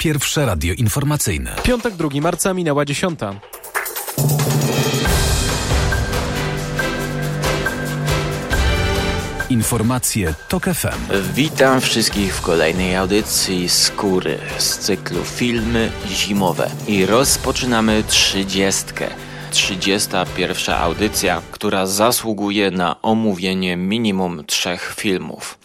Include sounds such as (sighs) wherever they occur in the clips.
Pierwsze radio informacyjne. Piątek 2 marca minęła dziesiąta. Informacje TOK FM. Witam wszystkich w kolejnej audycji Skóry z cyklu Filmy Zimowe. I rozpoczynamy trzydziestkę. 31 audycja, która zasługuje na omówienie minimum trzech filmów.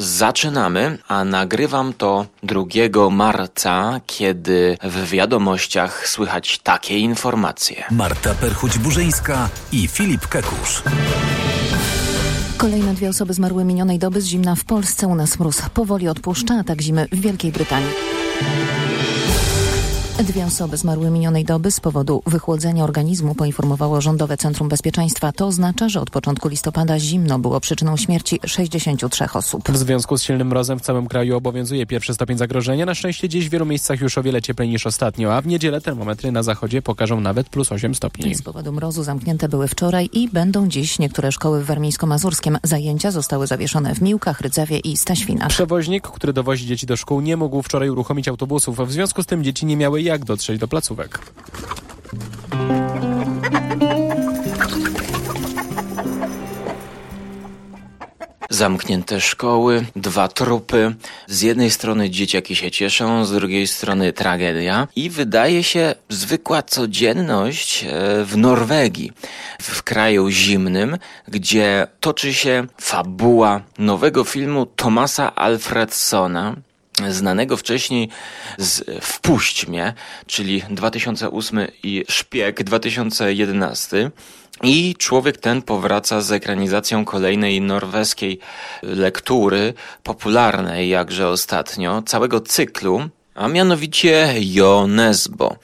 Zaczynamy, a nagrywam to 2 marca, kiedy w wiadomościach słychać takie informacje. Marta Perchuć-Burzyńska i Filip Kekusz. Kolejne dwie osoby zmarły minionej doby z zimna w Polsce. U nas mróz powoli odpuszcza, a tak zimy w Wielkiej Brytanii. Dwie osoby zmarły minionej doby z powodu wychłodzenia organizmu, poinformowało Rządowe Centrum Bezpieczeństwa. To oznacza, że od początku listopada zimno było przyczyną śmierci 63 osób. W związku z silnym mrozem w całym kraju obowiązuje pierwszy stopień zagrożenia. Na szczęście dziś w wielu miejscach już o wiele cieplej niż ostatnio, a w niedzielę termometry na zachodzie pokażą nawet plus 8 stopni. Z powodu mrozu zamknięte były wczoraj i będą dziś niektóre szkoły w Warmińsko-Mazurskiem. Zajęcia zostały zawieszone w Miłkach, Rydzewie i Staświnach. Przewoźnik, który dowozi dzieci do szkół, nie mógł wczoraj uruchomić autobusów. W związku z tym dzieci nie miały jak dotrzeć do placówek. Zamknięte szkoły, dwa trupy. Z jednej strony dzieciaki się cieszą, z drugiej strony tragedia. I wydaje się zwykła codzienność e, w Norwegii, w kraju zimnym, gdzie toczy się fabuła nowego filmu Thomasa Alfredsona, znanego wcześniej z Wpuść mnie, czyli 2008 i Szpieg 2011. I człowiek ten powraca z ekranizacją kolejnej norweskiej lektury, popularnej jakże ostatnio, całego cyklu, a mianowicie Jo Nesbo,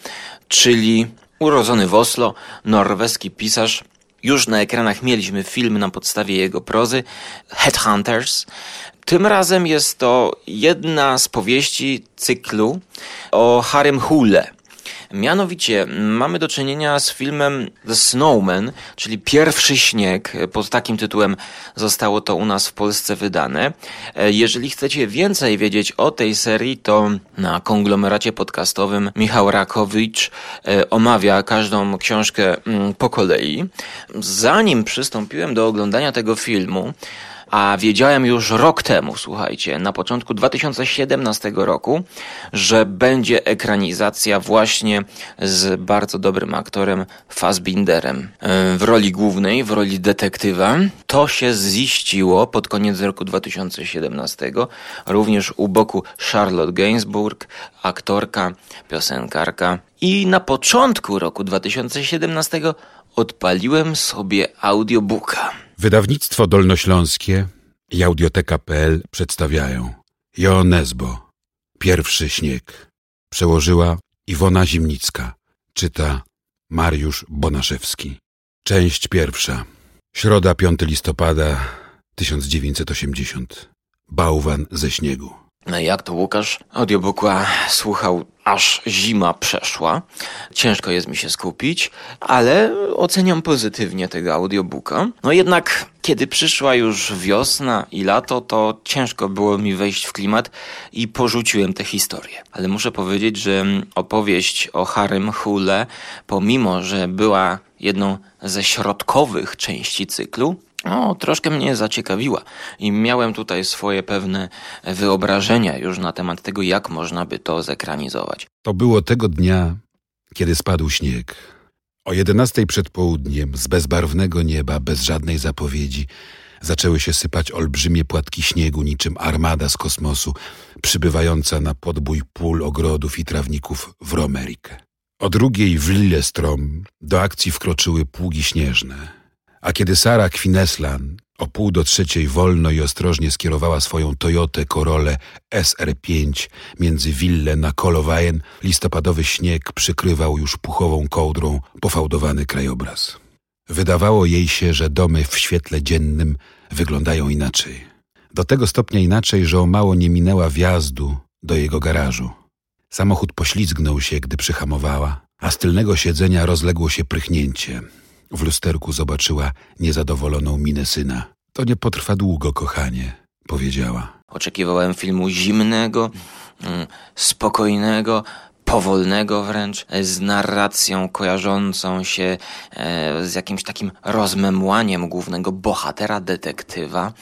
czyli urodzony w Oslo, norweski pisarz. Już na ekranach mieliśmy film na podstawie jego prozy, Headhunters. Tym razem jest to jedna z powieści cyklu o Harrym Hule. Mianowicie mamy do czynienia z filmem The Snowman, czyli Pierwszy Śnieg. Pod takim tytułem zostało to u nas w Polsce wydane. Jeżeli chcecie więcej wiedzieć o tej serii, to na konglomeracie podcastowym Michał Rakowicz omawia każdą książkę po kolei. Zanim przystąpiłem do oglądania tego filmu, a wiedziałem już rok temu, słuchajcie, na początku 2017 roku, że będzie ekranizacja właśnie z bardzo dobrym aktorem Fassbinderem w roli głównej, w roli detektywa. To się ziściło pod koniec roku 2017, również u boku Charlotte Gainsbourg, aktorka, piosenkarka. I na początku roku 2017 odpaliłem sobie audiobooka. Wydawnictwo Dolnośląskie i Audioteka.pl przedstawiają Jo Nesbo, Pierwszy śnieg. Przełożyła Iwona Zimnicka. Czyta Mariusz Bonaszewski. Część pierwsza. Środa 5 listopada 1980. Bałwan ze śniegu. No jak to Łukasz? Audiobooka słuchał aż zima przeszła. Ciężko jest mi się skupić, ale oceniam pozytywnie tego audiobooka. No jednak, kiedy przyszła już wiosna i lato, to ciężko było mi wejść w klimat i porzuciłem tę historię. Ale muszę powiedzieć, że opowieść o Harrym Hule, pomimo, że była jedną ze środkowych części cyklu, no, troszkę mnie zaciekawiła i miałem tutaj swoje pewne wyobrażenia już na temat tego, jak można by to zekranizować. To było tego dnia, kiedy spadł śnieg. O jedenastej przed południem, z bezbarwnego nieba, bez żadnej zapowiedzi, zaczęły się sypać olbrzymie płatki śniegu, niczym armada z kosmosu, przybywająca na podbój pól, ogrodów i trawników w Romerikę. O drugiej w Lillestrom do akcji wkroczyły pługi śnieżne. A kiedy Sara Kwineslan o pół do trzeciej wolno i ostrożnie skierowała swoją Toyotę Corolle SR5 między Wille na Kolowajen, listopadowy śnieg przykrywał już puchową kołdrą pofałdowany krajobraz. Wydawało jej się, że domy w świetle dziennym wyglądają inaczej. Do tego stopnia inaczej, że o mało nie minęła wjazdu do jego garażu. Samochód poślizgnął się, gdy przyhamowała, a z tylnego siedzenia rozległo się prychnięcie. W lusterku zobaczyła niezadowoloną minę syna. To nie potrwa długo, kochanie, powiedziała. Oczekiwałem filmu zimnego, mm, spokojnego, powolnego wręcz, z narracją kojarzącą się e, z jakimś takim rozmemłaniem głównego bohatera detektywa,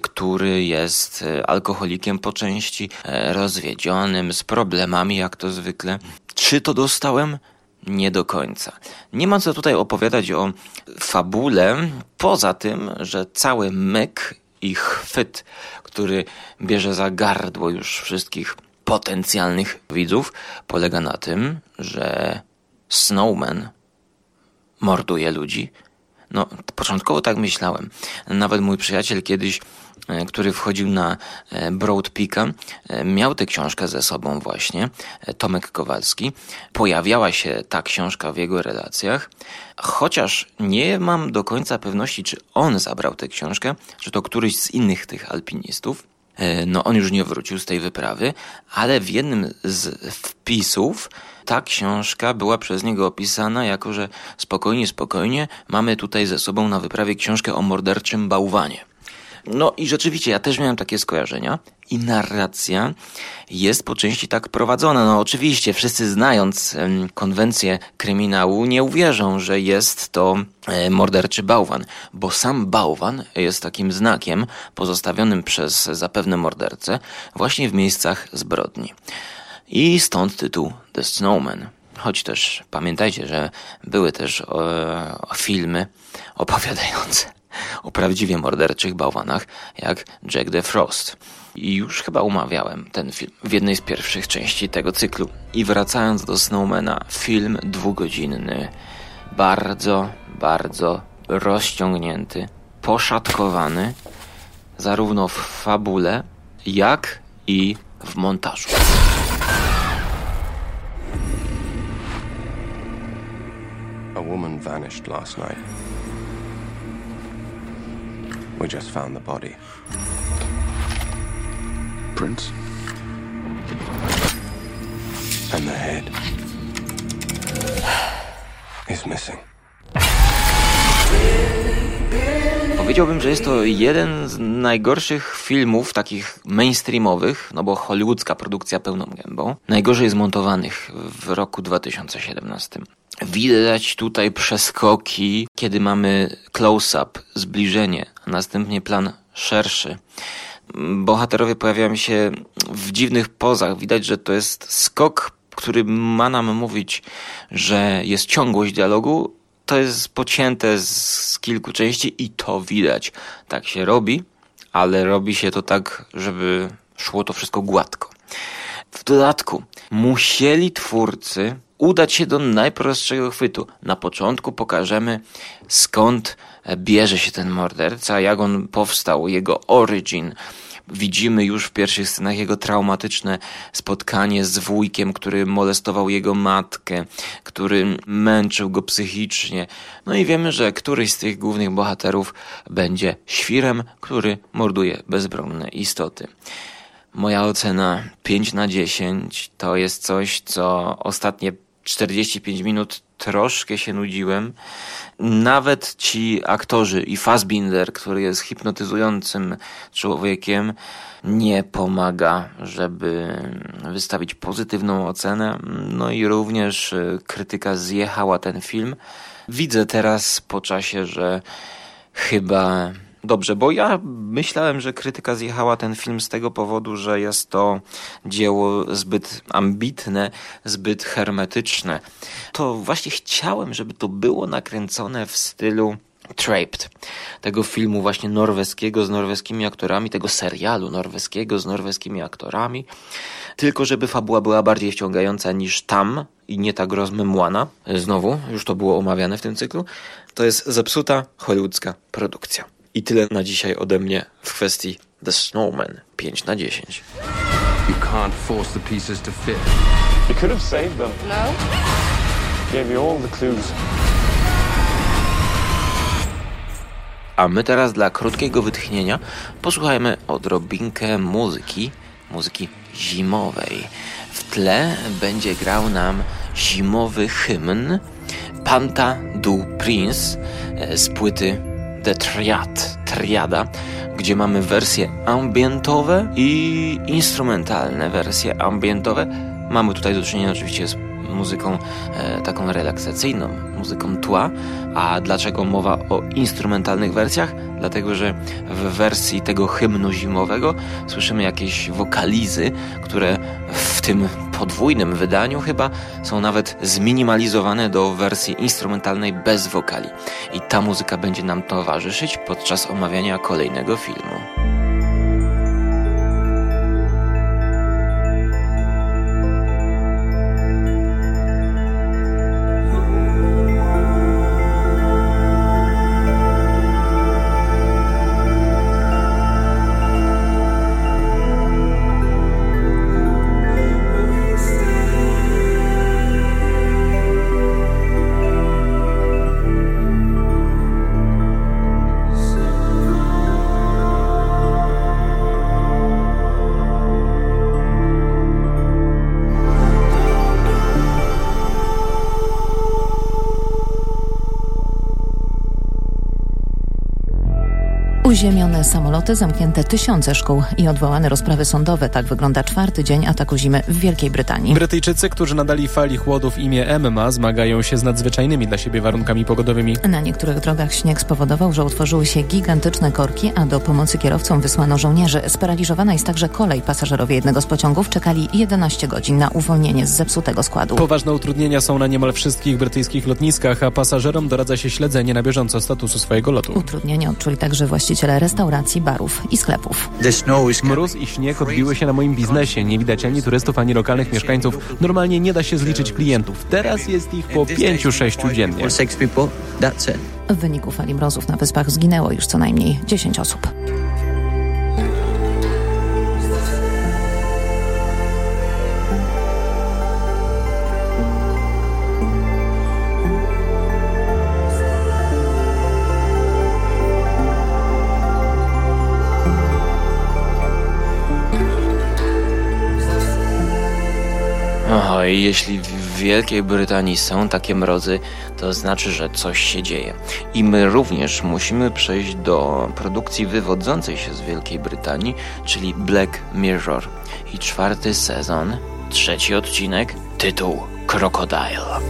który jest e, alkoholikiem po części, e, rozwiedzionym, z problemami jak to zwykle. Czy to dostałem? Nie do końca. Nie ma co tutaj opowiadać o fabule, poza tym, że cały myk i chwyt, który bierze za gardło już wszystkich potencjalnych widzów polega na tym, że Snowman morduje ludzi. No, początkowo tak myślałem. Nawet mój przyjaciel kiedyś, który wchodził na e, Broad Peaka, e, miał tę książkę ze sobą właśnie, Tomek Kowalski. Pojawiała się ta książka w jego relacjach, chociaż nie mam do końca pewności, czy on zabrał tę książkę, czy to któryś z innych tych alpinistów. E, no on już nie wrócił z tej wyprawy, ale w jednym z wpisów ta książka była przez niego opisana jako, że spokojnie, spokojnie, mamy tutaj ze sobą na wyprawie książkę o morderczym bałwanie. No i rzeczywiście ja też miałem takie skojarzenia i narracja jest po części tak prowadzona. No oczywiście wszyscy znając konwencję kryminału nie uwierzą, że jest to e, morderczy bałwan, bo sam bałwan jest takim znakiem pozostawionym przez zapewne mordercę właśnie w miejscach zbrodni. I stąd tytuł The Snowman. Choć też pamiętajcie, że były też e, filmy opowiadające o prawdziwie morderczych bałwanach, jak Jack the Frost. I już chyba umawiałem ten film w jednej z pierwszych części tego cyklu. I wracając do Snowmana, film dwugodzinny, bardzo, bardzo rozciągnięty, poszatkowany, zarówno w fabule, jak i w montażu. A woman vanished last night. We just found the body. Prince? And the head is missing. Powiedziałbym, że jest to jeden z najgorszych filmów takich mainstreamowych, no bo hollywoodzka produkcja pełną gębą, najgorzej zmontowanych w roku 2017. Widać tutaj przeskoki, kiedy mamy close-up, zbliżenie, a następnie plan szerszy. Bohaterowie pojawiają się w dziwnych pozach. Widać, że to jest skok, który ma nam mówić, że jest ciągłość dialogu. To jest pocięte z kilku części i to widać. Tak się robi, ale robi się to tak, żeby szło to wszystko gładko. W dodatku, musieli twórcy udać się do najprostszego chwytu. Na początku pokażemy skąd bierze się ten morderca, jak on powstał, jego origin. Widzimy już w pierwszych scenach jego traumatyczne spotkanie z wujkiem, który molestował jego matkę, który męczył go psychicznie. No i wiemy, że któryś z tych głównych bohaterów będzie świrem, który morduje bezbronne istoty. Moja ocena 5 na 10 to jest coś, co ostatnie 45 minut troszkę się nudziłem. Nawet ci aktorzy i Fassbinder, który jest hipnotyzującym człowiekiem, nie pomaga, żeby wystawić pozytywną ocenę. No i również e, krytyka zjechała ten film. Widzę teraz po czasie, że chyba dobrze, bo ja myślałem, że krytyka zjechała ten film z tego powodu, że jest to dzieło zbyt ambitne, zbyt hermetyczne. To właśnie chciałem, żeby to było nakręcone w stylu Trapped, tego filmu właśnie norweskiego z norweskimi aktorami, tego serialu norweskiego z norweskimi aktorami, tylko żeby fabuła była bardziej wciągająca niż tam i nie tak rozmemłana. Znowu, już to było omawiane w tym cyklu. To jest zepsuta hollywoodzka produkcja. I tyle na dzisiaj ode mnie w kwestii The Snowman 5 na 10. You can't force the pieces to fit. You could have saved them. No. Gave you all the clues. A my teraz dla krótkiego wytchnienia posłuchajmy odrobinkę muzyki, muzyki zimowej. W tle będzie grał nam zimowy hymn Panta du Prince z płyty The Triad, triada, gdzie mamy wersje ambientowe i instrumentalne wersje ambientowe. Mamy tutaj do czynienia oczywiście z muzyką e, taką relaksacyjną, muzyką tła. A dlaczego mowa o instrumentalnych wersjach? Dlatego, że w wersji tego hymnu zimowego słyszymy jakieś wokalizy, które w tym podwójnym wydaniu chyba są nawet zminimalizowane do wersji instrumentalnej bez wokali. I ta muzyka będzie nam towarzyszyć podczas omawiania kolejnego filmu. Uziemione samoloty, zamknięte tysiące szkół i odwołane rozprawy sądowe. Tak wygląda czwarty dzień ataku zimy w Wielkiej Brytanii. Brytyjczycy, którzy nadali fali chłodu w imię Emma, zmagają się z nadzwyczajnymi dla siebie warunkami pogodowymi. Na niektórych drogach śnieg spowodował, że utworzyły się gigantyczne korki, a do pomocy kierowcom wysłano żołnierzy. Sparaliżowana jest także kolej. Pasażerowie jednego z pociągów czekali 11 godzin na uwolnienie z zepsutego składu. Poważne utrudnienia są na niemal wszystkich brytyjskich lotniskach, a pasażerom doradza się śledzenie na bieżąco statusu swojego lotu. Utrudnienia odczuli także właściciele właściciele restauracji, barów i sklepów. Mróz i śnieg odbiły się na moim biznesie. Nie widać ani turystów, ani lokalnych mieszkańców. Normalnie nie da się zliczyć klientów. Teraz jest ich po pięciu, sześciu dziennie. W wyniku fali mrozów na wyspach zginęło już co najmniej 10 osób. I jeśli w Wielkiej Brytanii są takie mrozy, to znaczy, że coś się dzieje. I my również musimy przejść do produkcji wywodzącej się z Wielkiej Brytanii, czyli Black Mirror. I czwarty sezon, trzeci odcinek, tytuł Crocodile.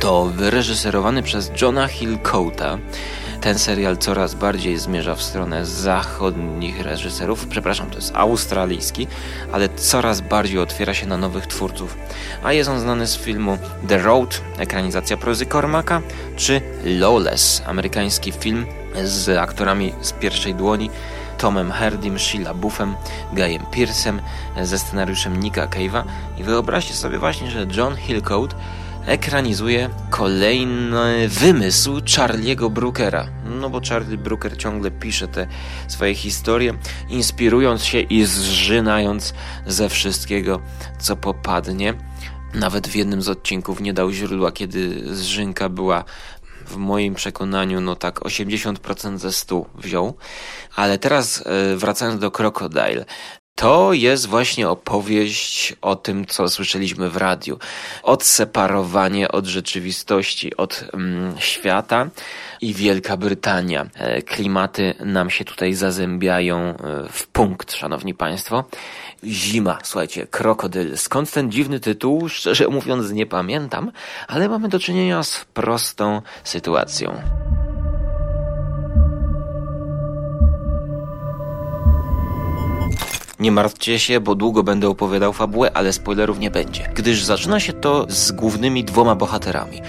To wyreżyserowany przez Johna Hillcoata ten serial coraz bardziej zmierza w stronę zachodnich reżyserów. Przepraszam, to jest australijski, ale coraz bardziej otwiera się na nowych twórców. A jest on znany z filmu The Road, ekranizacja prozy Cormaca, czy Lawless, amerykański film z aktorami z pierwszej dłoni. Tomem Hardym, Sheila Buffem, Guyem Pearsem, ze scenariuszem Nicka Cave'a i wyobraźcie sobie właśnie, że John Hillcoat ekranizuje kolejny wymysł Charlie'ego Brookera. No bo Charlie Brooker ciągle pisze te swoje historie, inspirując się i zżynając ze wszystkiego, co popadnie. Nawet w jednym z odcinków nie dał źródła, kiedy zżynka była w moim przekonaniu, no tak 80% ze 100 wziął. Ale teraz e, wracając do Crocodile. To jest właśnie opowieść o tym, co słyszeliśmy w radiu. Odseparowanie od rzeczywistości, od mm, świata i Wielka Brytania. E, klimaty nam się tutaj zazębiają e, w punkt, szanowni państwo. Zima, słuchajcie, krokodyl. Skąd ten dziwny tytuł? Szczerze mówiąc, nie pamiętam, ale mamy do czynienia z prostą sytuacją. Nie martwcie się, bo długo będę opowiadał fabułę, ale spoilerów nie będzie. Gdyż zaczyna się to z głównymi dwoma bohaterami.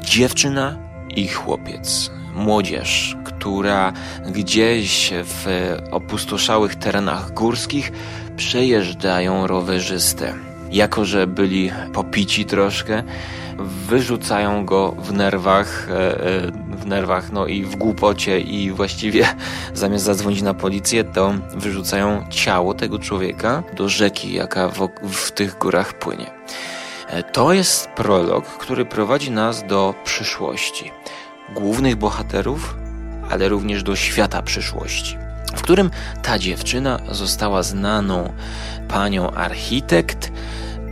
Dziewczyna i chłopiec. Młodzież, która gdzieś w opustoszałych terenach górskich przejeżdżają rowerzyste. Jako, że byli popici troszkę, wyrzucają go w nerwach, e, e, w nerwach, no i w głupocie i właściwie (laughs) zamiast zadzwonić na policję, to wyrzucają ciało tego człowieka do rzeki, jaka w, w tych górach płynie. E, to jest prolog, który prowadzi nas do przyszłości. Głównych bohaterów, ale również do świata przyszłości, w którym ta dziewczyna została znaną panią architekt,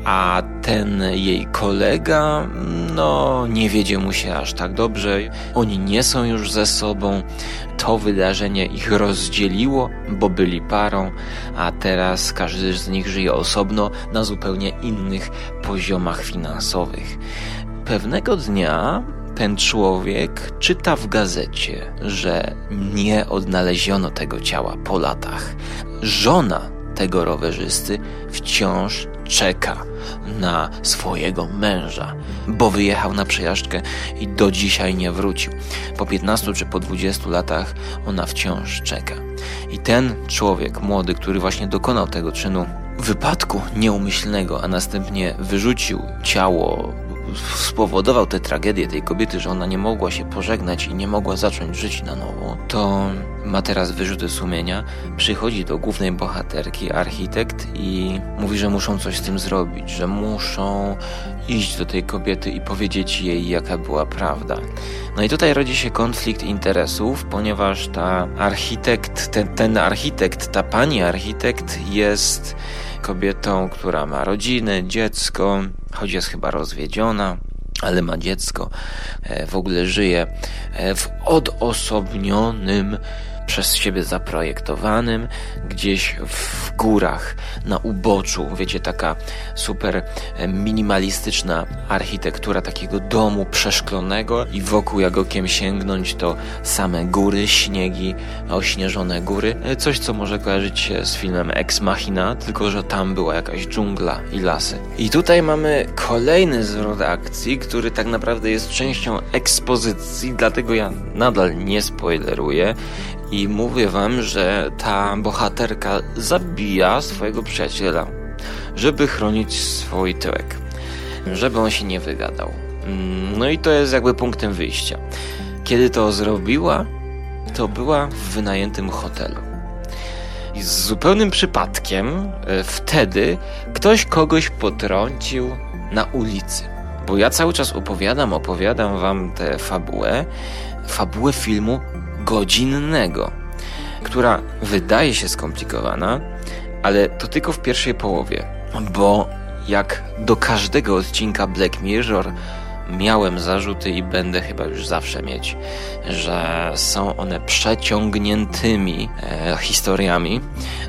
a ten jej kolega, no nie wiedzie mu się aż tak dobrze. Oni nie są już ze sobą. To wydarzenie ich rozdzieliło, bo byli parą, a teraz każdy z nich żyje osobno na zupełnie innych poziomach finansowych. Pewnego dnia ten człowiek czyta w gazecie, że nie odnaleziono tego ciała po latach. Żona tego rowerzysty wciąż czeka na swojego męża, bo wyjechał na przejażdżkę i do dzisiaj nie wrócił. Po 15 czy po 20 latach ona wciąż czeka. I ten człowiek młody, który właśnie dokonał tego czynu wypadku nieumyślnego, a następnie wyrzucił ciało spowodował tę tragedię tej kobiety, że ona nie mogła się pożegnać i nie mogła zacząć żyć na nowo, to ma teraz wyrzuty sumienia, przychodzi do głównej bohaterki, architekt i mówi, że muszą coś z tym zrobić, że muszą iść do tej kobiety i powiedzieć jej, jaka była prawda. No i tutaj rodzi się konflikt interesów, ponieważ ta architekt, ten, ten architekt, ta pani architekt jest kobietą, która ma rodzinę, dziecko, choć jest chyba rozwiedziona, ale ma dziecko, e, w ogóle żyje e, w odosobnionym przez siebie zaprojektowanym, gdzieś w górach, na uboczu, wiecie, taka super e, minimalistyczna architektura takiego domu przeszklonego i wokół jak okiem sięgnąć to same góry, śniegi, ośnieżone góry. E, coś, co może kojarzyć się z filmem Ex Machina, tylko że tam była jakaś dżungla i lasy. I tutaj mamy kolejny zwrot akcji, który tak naprawdę jest częścią ekspozycji, dlatego ja nadal nie spoileruję i mówię wam, że ta bohaterka zabija swojego przyjaciela, żeby chronić swój tyłek, żeby on się nie wygadał. No i to jest jakby punktem wyjścia. Kiedy to zrobiła, to była w wynajętym hotelu. I z zupełnym przypadkiem e, wtedy ktoś kogoś potrącił na ulicy. Bo ja cały czas opowiadam, opowiadam wam tę fabułę, fabułę filmu godzinnego, która wydaje się skomplikowana, ale to tylko w pierwszej połowie, bo jak do każdego odcinka Black Mirror miałem zarzuty i będę chyba już zawsze mieć, że są one przeciągniętymi e, historiami,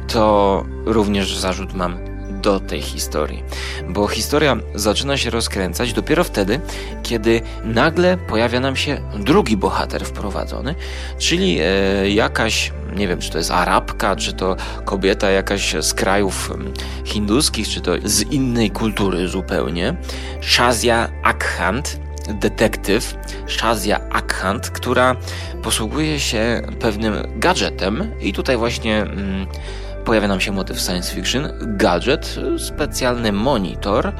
to również zarzut mam do tej historii. Bo historia zaczyna się rozkręcać dopiero wtedy, kiedy nagle pojawia nam się drugi bohater wprowadzony, czyli e, jakaś, nie wiem, czy to jest Arabka, czy to kobieta jakaś z krajów hinduskich, czy to z innej kultury zupełnie, Shazia Akhand, detektyw Shazia Akhand, która posługuje się pewnym gadżetem i tutaj właśnie mm, pojawia nam się motyw science fiction, gadżet, specjalny monitor,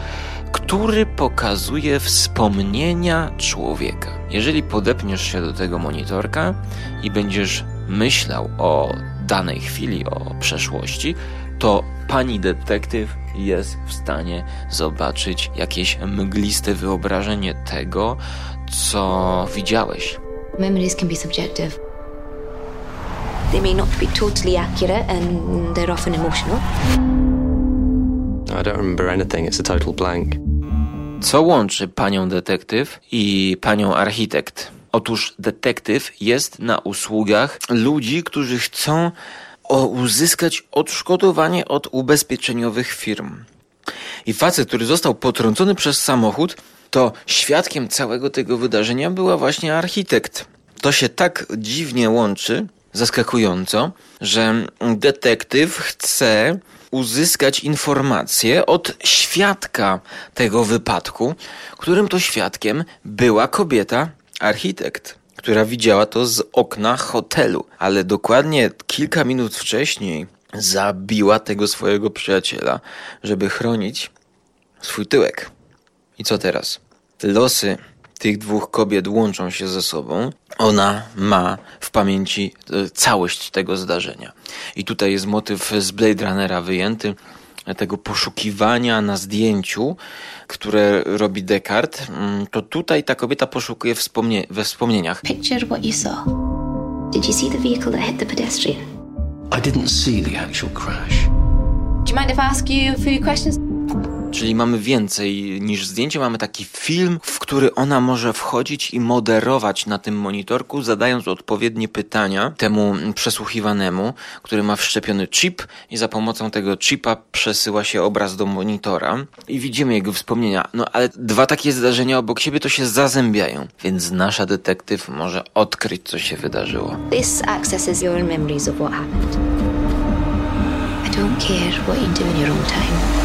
który pokazuje wspomnienia człowieka. Jeżeli podepniesz się do tego monitorka i będziesz myślał o danej chwili, o przeszłości, to pani detektyw jest w stanie zobaczyć jakieś mgliste wyobrażenie tego, co widziałeś. Memories can be subjective. They may not be totally accurate and they're often emotional. I don't remember anything, it's a total blank. Co łączy panią detektyw i panią architekt? Otóż detektyw jest na usługach ludzi, którzy chcą uzyskać odszkodowanie od ubezpieczeniowych firm. I facet, który został potrącony przez samochód, to świadkiem całego tego wydarzenia była właśnie architekt. To się tak dziwnie łączy, zaskakująco, że detektyw chce uzyskać informacje od świadka tego wypadku, którym to świadkiem była kobieta, architekt, która widziała to z okna hotelu, ale dokładnie kilka minut wcześniej zabiła tego swojego przyjaciela, żeby chronić swój tyłek. I co teraz? Losy tych dwóch kobiet łączą się ze sobą, ona ma w pamięci e, całość tego zdarzenia. I tutaj jest motyw z Blade Runnera wyjęty, tego poszukiwania na zdjęciu, które robi Descartes, mm, to tutaj ta kobieta poszukuje wspomnie we wspomnieniach. Picture what you saw. Did you see the vehicle that hit the pedestrian? I didn't see the actual crash. Do you mind if I ask you a few questions? Czyli mamy więcej niż zdjęcie, mamy taki film, w który ona może wchodzić i moderować na tym monitorku, zadając odpowiednie pytania temu przesłuchiwanemu, który ma wszczepiony chip i za pomocą tego chipa przesyła się obraz do monitora i widzimy jego wspomnienia. No ale dwa takie zdarzenia obok siebie to się zazębiają, więc nasza detektyw może odkryć, co się wydarzyło. This accesses your memories of what happened. I don't care what you do in your own time.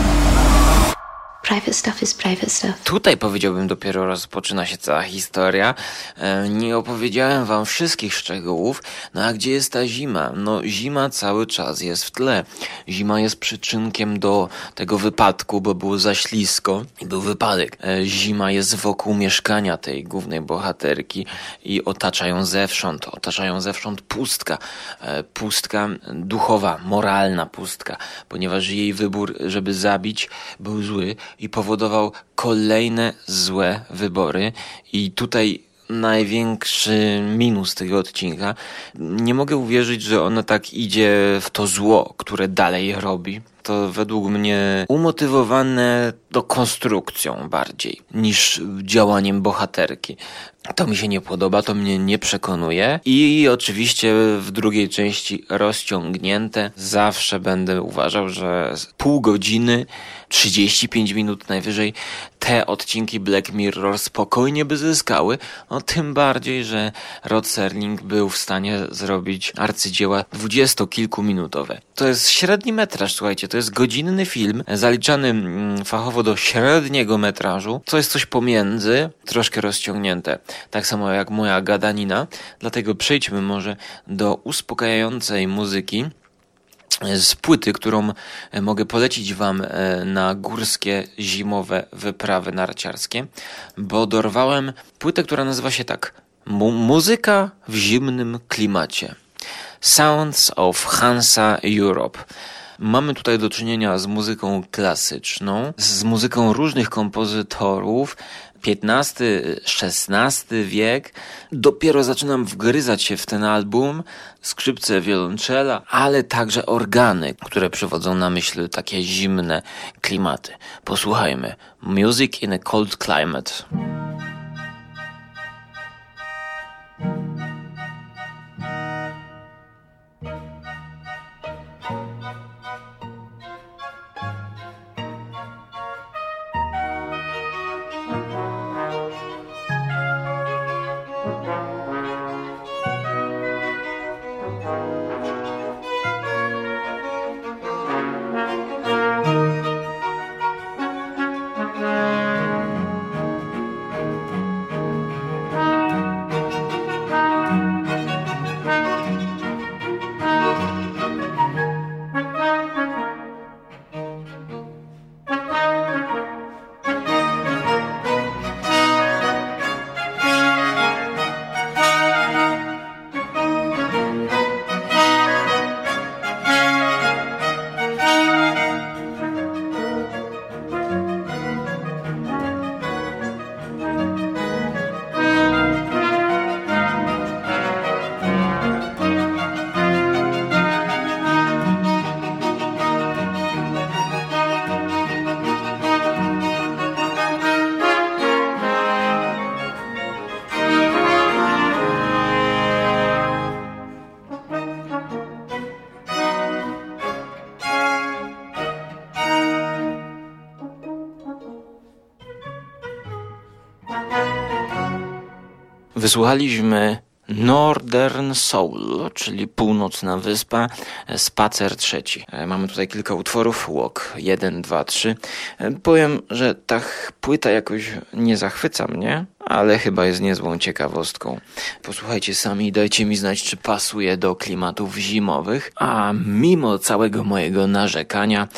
Private stuff is private stuff. Tutaj powiedziałbym dopiero rozpoczyna się cała historia. E, Nie opowiedziałem wam wszystkich szczegółów. No a gdzie jest ta zima? No zima cały czas jest w tle. Zima jest przyczynkiem do tego wypadku, bo było za ślisko i był wypadek. E, Zima jest wokół mieszkania tej głównej bohaterki i otacza ją zewsząd. Otacza ją zewsząd pustka. E, Pustka duchowa, moralna pustka, ponieważ jej wybór, żeby zabić, był zły i powodował kolejne złe wybory. I tutaj największy minus tego odcinka. Nie mogę uwierzyć, że ona tak idzie w to zło, które dalej robi. To według mnie umotywowane do konstrukcją bardziej niż działaniem bohaterki. To mi się nie podoba, to mnie nie przekonuje. I oczywiście w drugiej części rozciągnięte. Zawsze będę uważał, że pół godziny, 35 minut najwyżej te odcinki Black Mirror spokojnie by zyskały. No tym bardziej, że Rod Serling był w stanie zrobić arcydzieła dwudziestokilkuminutowe. To jest średni metraż, słuchajcie, to jest godzinny film zaliczany mm, fachowo do średniego metrażu. To jest coś pomiędzy, troszkę rozciągnięte. Tak samo jak moja gadanina. Dlatego przejdźmy może do uspokajającej muzyki z płyty, którą mogę polecić Wam e, na górskie zimowe wyprawy narciarskie, bo dorwałem płytę, która nazywa się tak Mu Muzyka w zimnym klimacie. Sounds of Hansa Europe. Mamy tutaj do czynienia z muzyką klasyczną, z muzyką różnych kompozytorów, XV-XVI wiek. Dopiero zaczynam wgryzać się w ten album. Skrzypce, wiolonczela, ale także organy, które przywodzą na myśl takie zimne klimaty. Posłuchajmy. Music in a Cold Climate. Wysłuchaliśmy Northern Soul, czyli północna wyspa, spacer trzeci. E, Mamy tutaj kilka utworów, walk 1, 2, 3. Powiem, że ta płyta jakoś nie zachwyca mnie, ale chyba jest niezłą ciekawostką. Posłuchajcie sami i dajcie mi znać, czy pasuje do klimatów zimowych, a mimo całego mojego narzekania,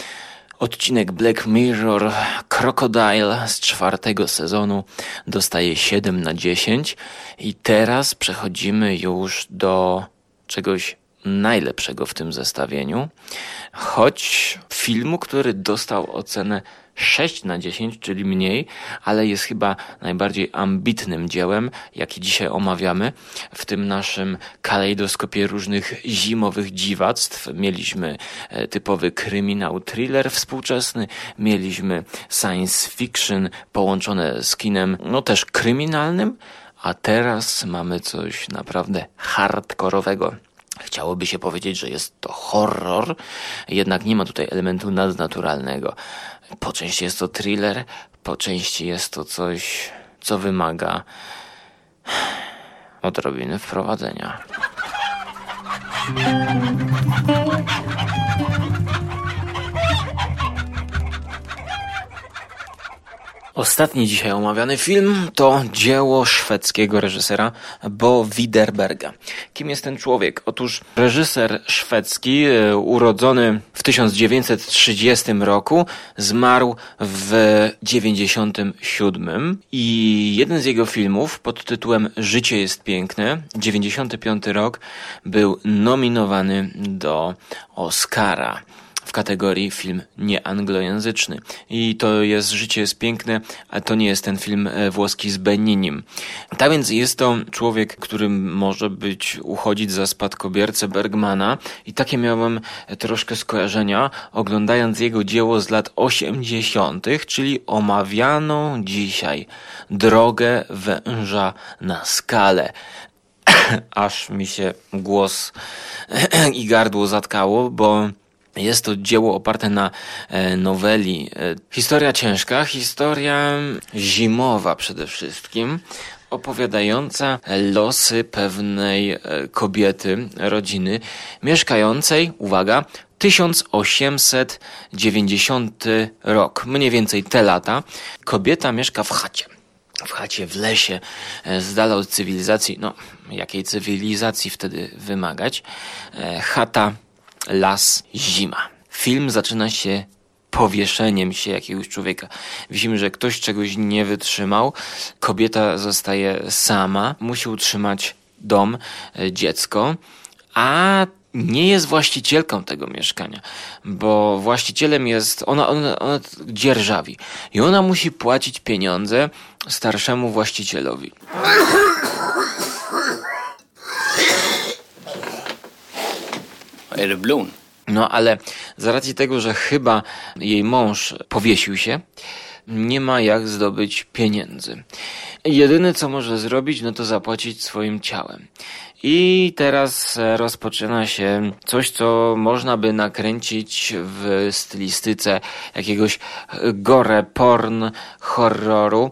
Odcinek Black Mirror Crocodile z czwartego sezonu dostaje 7 na 10 i teraz przechodzimy już do czegoś najlepszego w tym zestawieniu, choć filmu, który dostał ocenę 6 na 10, czyli mniej, ale jest chyba najbardziej ambitnym dziełem, jaki dzisiaj omawiamy. W tym naszym kalejdoskopie różnych zimowych dziwactw mieliśmy e, typowy kryminał, thriller współczesny, mieliśmy science fiction połączone z kinem, no też kryminalnym, a teraz mamy coś naprawdę hardkorowego. Chciałoby się powiedzieć, że jest to horror, jednak nie ma tutaj elementu nadnaturalnego. Po części jest to thriller, po części jest to coś, co wymaga odrobiny wprowadzenia. Ostatni dzisiaj omawiany film to dzieło szwedzkiego reżysera Bo Widerberga. Kim jest ten człowiek? Otóż reżyser szwedzki, e, urodzony w 1930 roku, zmarł w 97 i jeden z jego filmów pod tytułem Życie jest piękne, 95 rok, był nominowany do Oscara w kategorii film nieanglojęzyczny. I to jest Życie jest piękne, a to nie jest ten film e, włoski z Beninim. Tak więc jest to człowiek, który może być uchodzić za spadkobiercę Bergmana i takie miałem troszkę skojarzenia oglądając jego dzieło z lat 80., czyli omawianą dzisiaj drogę węża na skalę (coughs) aż mi się głos (coughs) i gardło zatkało, bo jest to dzieło oparte na e, noweli. E, historia ciężka, historia zimowa przede wszystkim, opowiadająca losy pewnej e, kobiety, rodziny, mieszkającej, uwaga, 1890 rok, mniej więcej te lata. Kobieta mieszka w chacie w chacie, w lesie, z dala od cywilizacji. No, jakiej cywilizacji wtedy wymagać? Chata las, zima. Film zaczyna się powieszeniem się jakiegoś człowieka. Widzimy, że ktoś czegoś nie wytrzymał, kobieta zostaje sama, musi utrzymać dom, e, dziecko, a nie jest właścicielką tego mieszkania, bo właścicielem jest ona, ona, ona dzierżawi i ona musi płacić pieniądze starszemu właścicielowi. Blon? No ale z racji tego, że chyba jej mąż powiesił się, nie ma jak zdobyć pieniędzy. Jedyne co może zrobić, no to zapłacić swoim ciałem. I teraz rozpoczyna się coś, co można by nakręcić w stylistyce jakiegoś gore porn horroru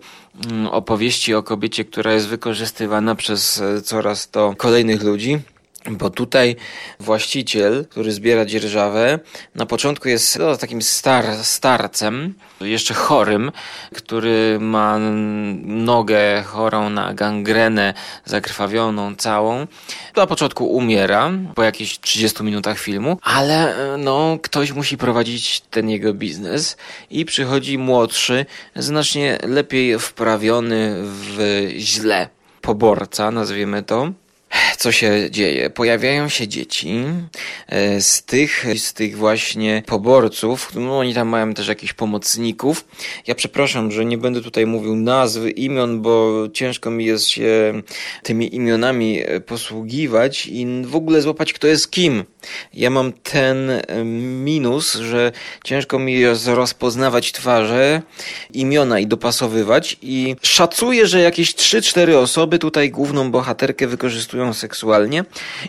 mm, opowieści o kobiecie, która jest wykorzystywana przez coraz to kolejnych ludzi. Bo tutaj właściciel, który zbiera dzierżawę, na początku jest no, takim star, starcem, jeszcze chorym, który ma nogę chorą na gangrenę, zakrwawioną całą. Na początku umiera po jakichś 30 minutach filmu, ale no, ktoś musi prowadzić ten jego biznes i przychodzi młodszy, znacznie lepiej wprawiony w źle poborca, nazwijmy to, co się dzieje? Pojawiają się dzieci e, z tych, z tych właśnie poborców, no oni tam mają też jakichś pomocników. Ja przepraszam, że nie będę tutaj mówił nazwy, imion, bo ciężko mi jest się tymi imionami e, posługiwać i w ogóle złapać kto jest kim. Ja mam ten e, minus, że ciężko mi jest rozpoznawać twarze, imiona i dopasowywać i szacuję, że jakieś 3-4 osoby tutaj główną bohaterkę wykorzystują seksualnie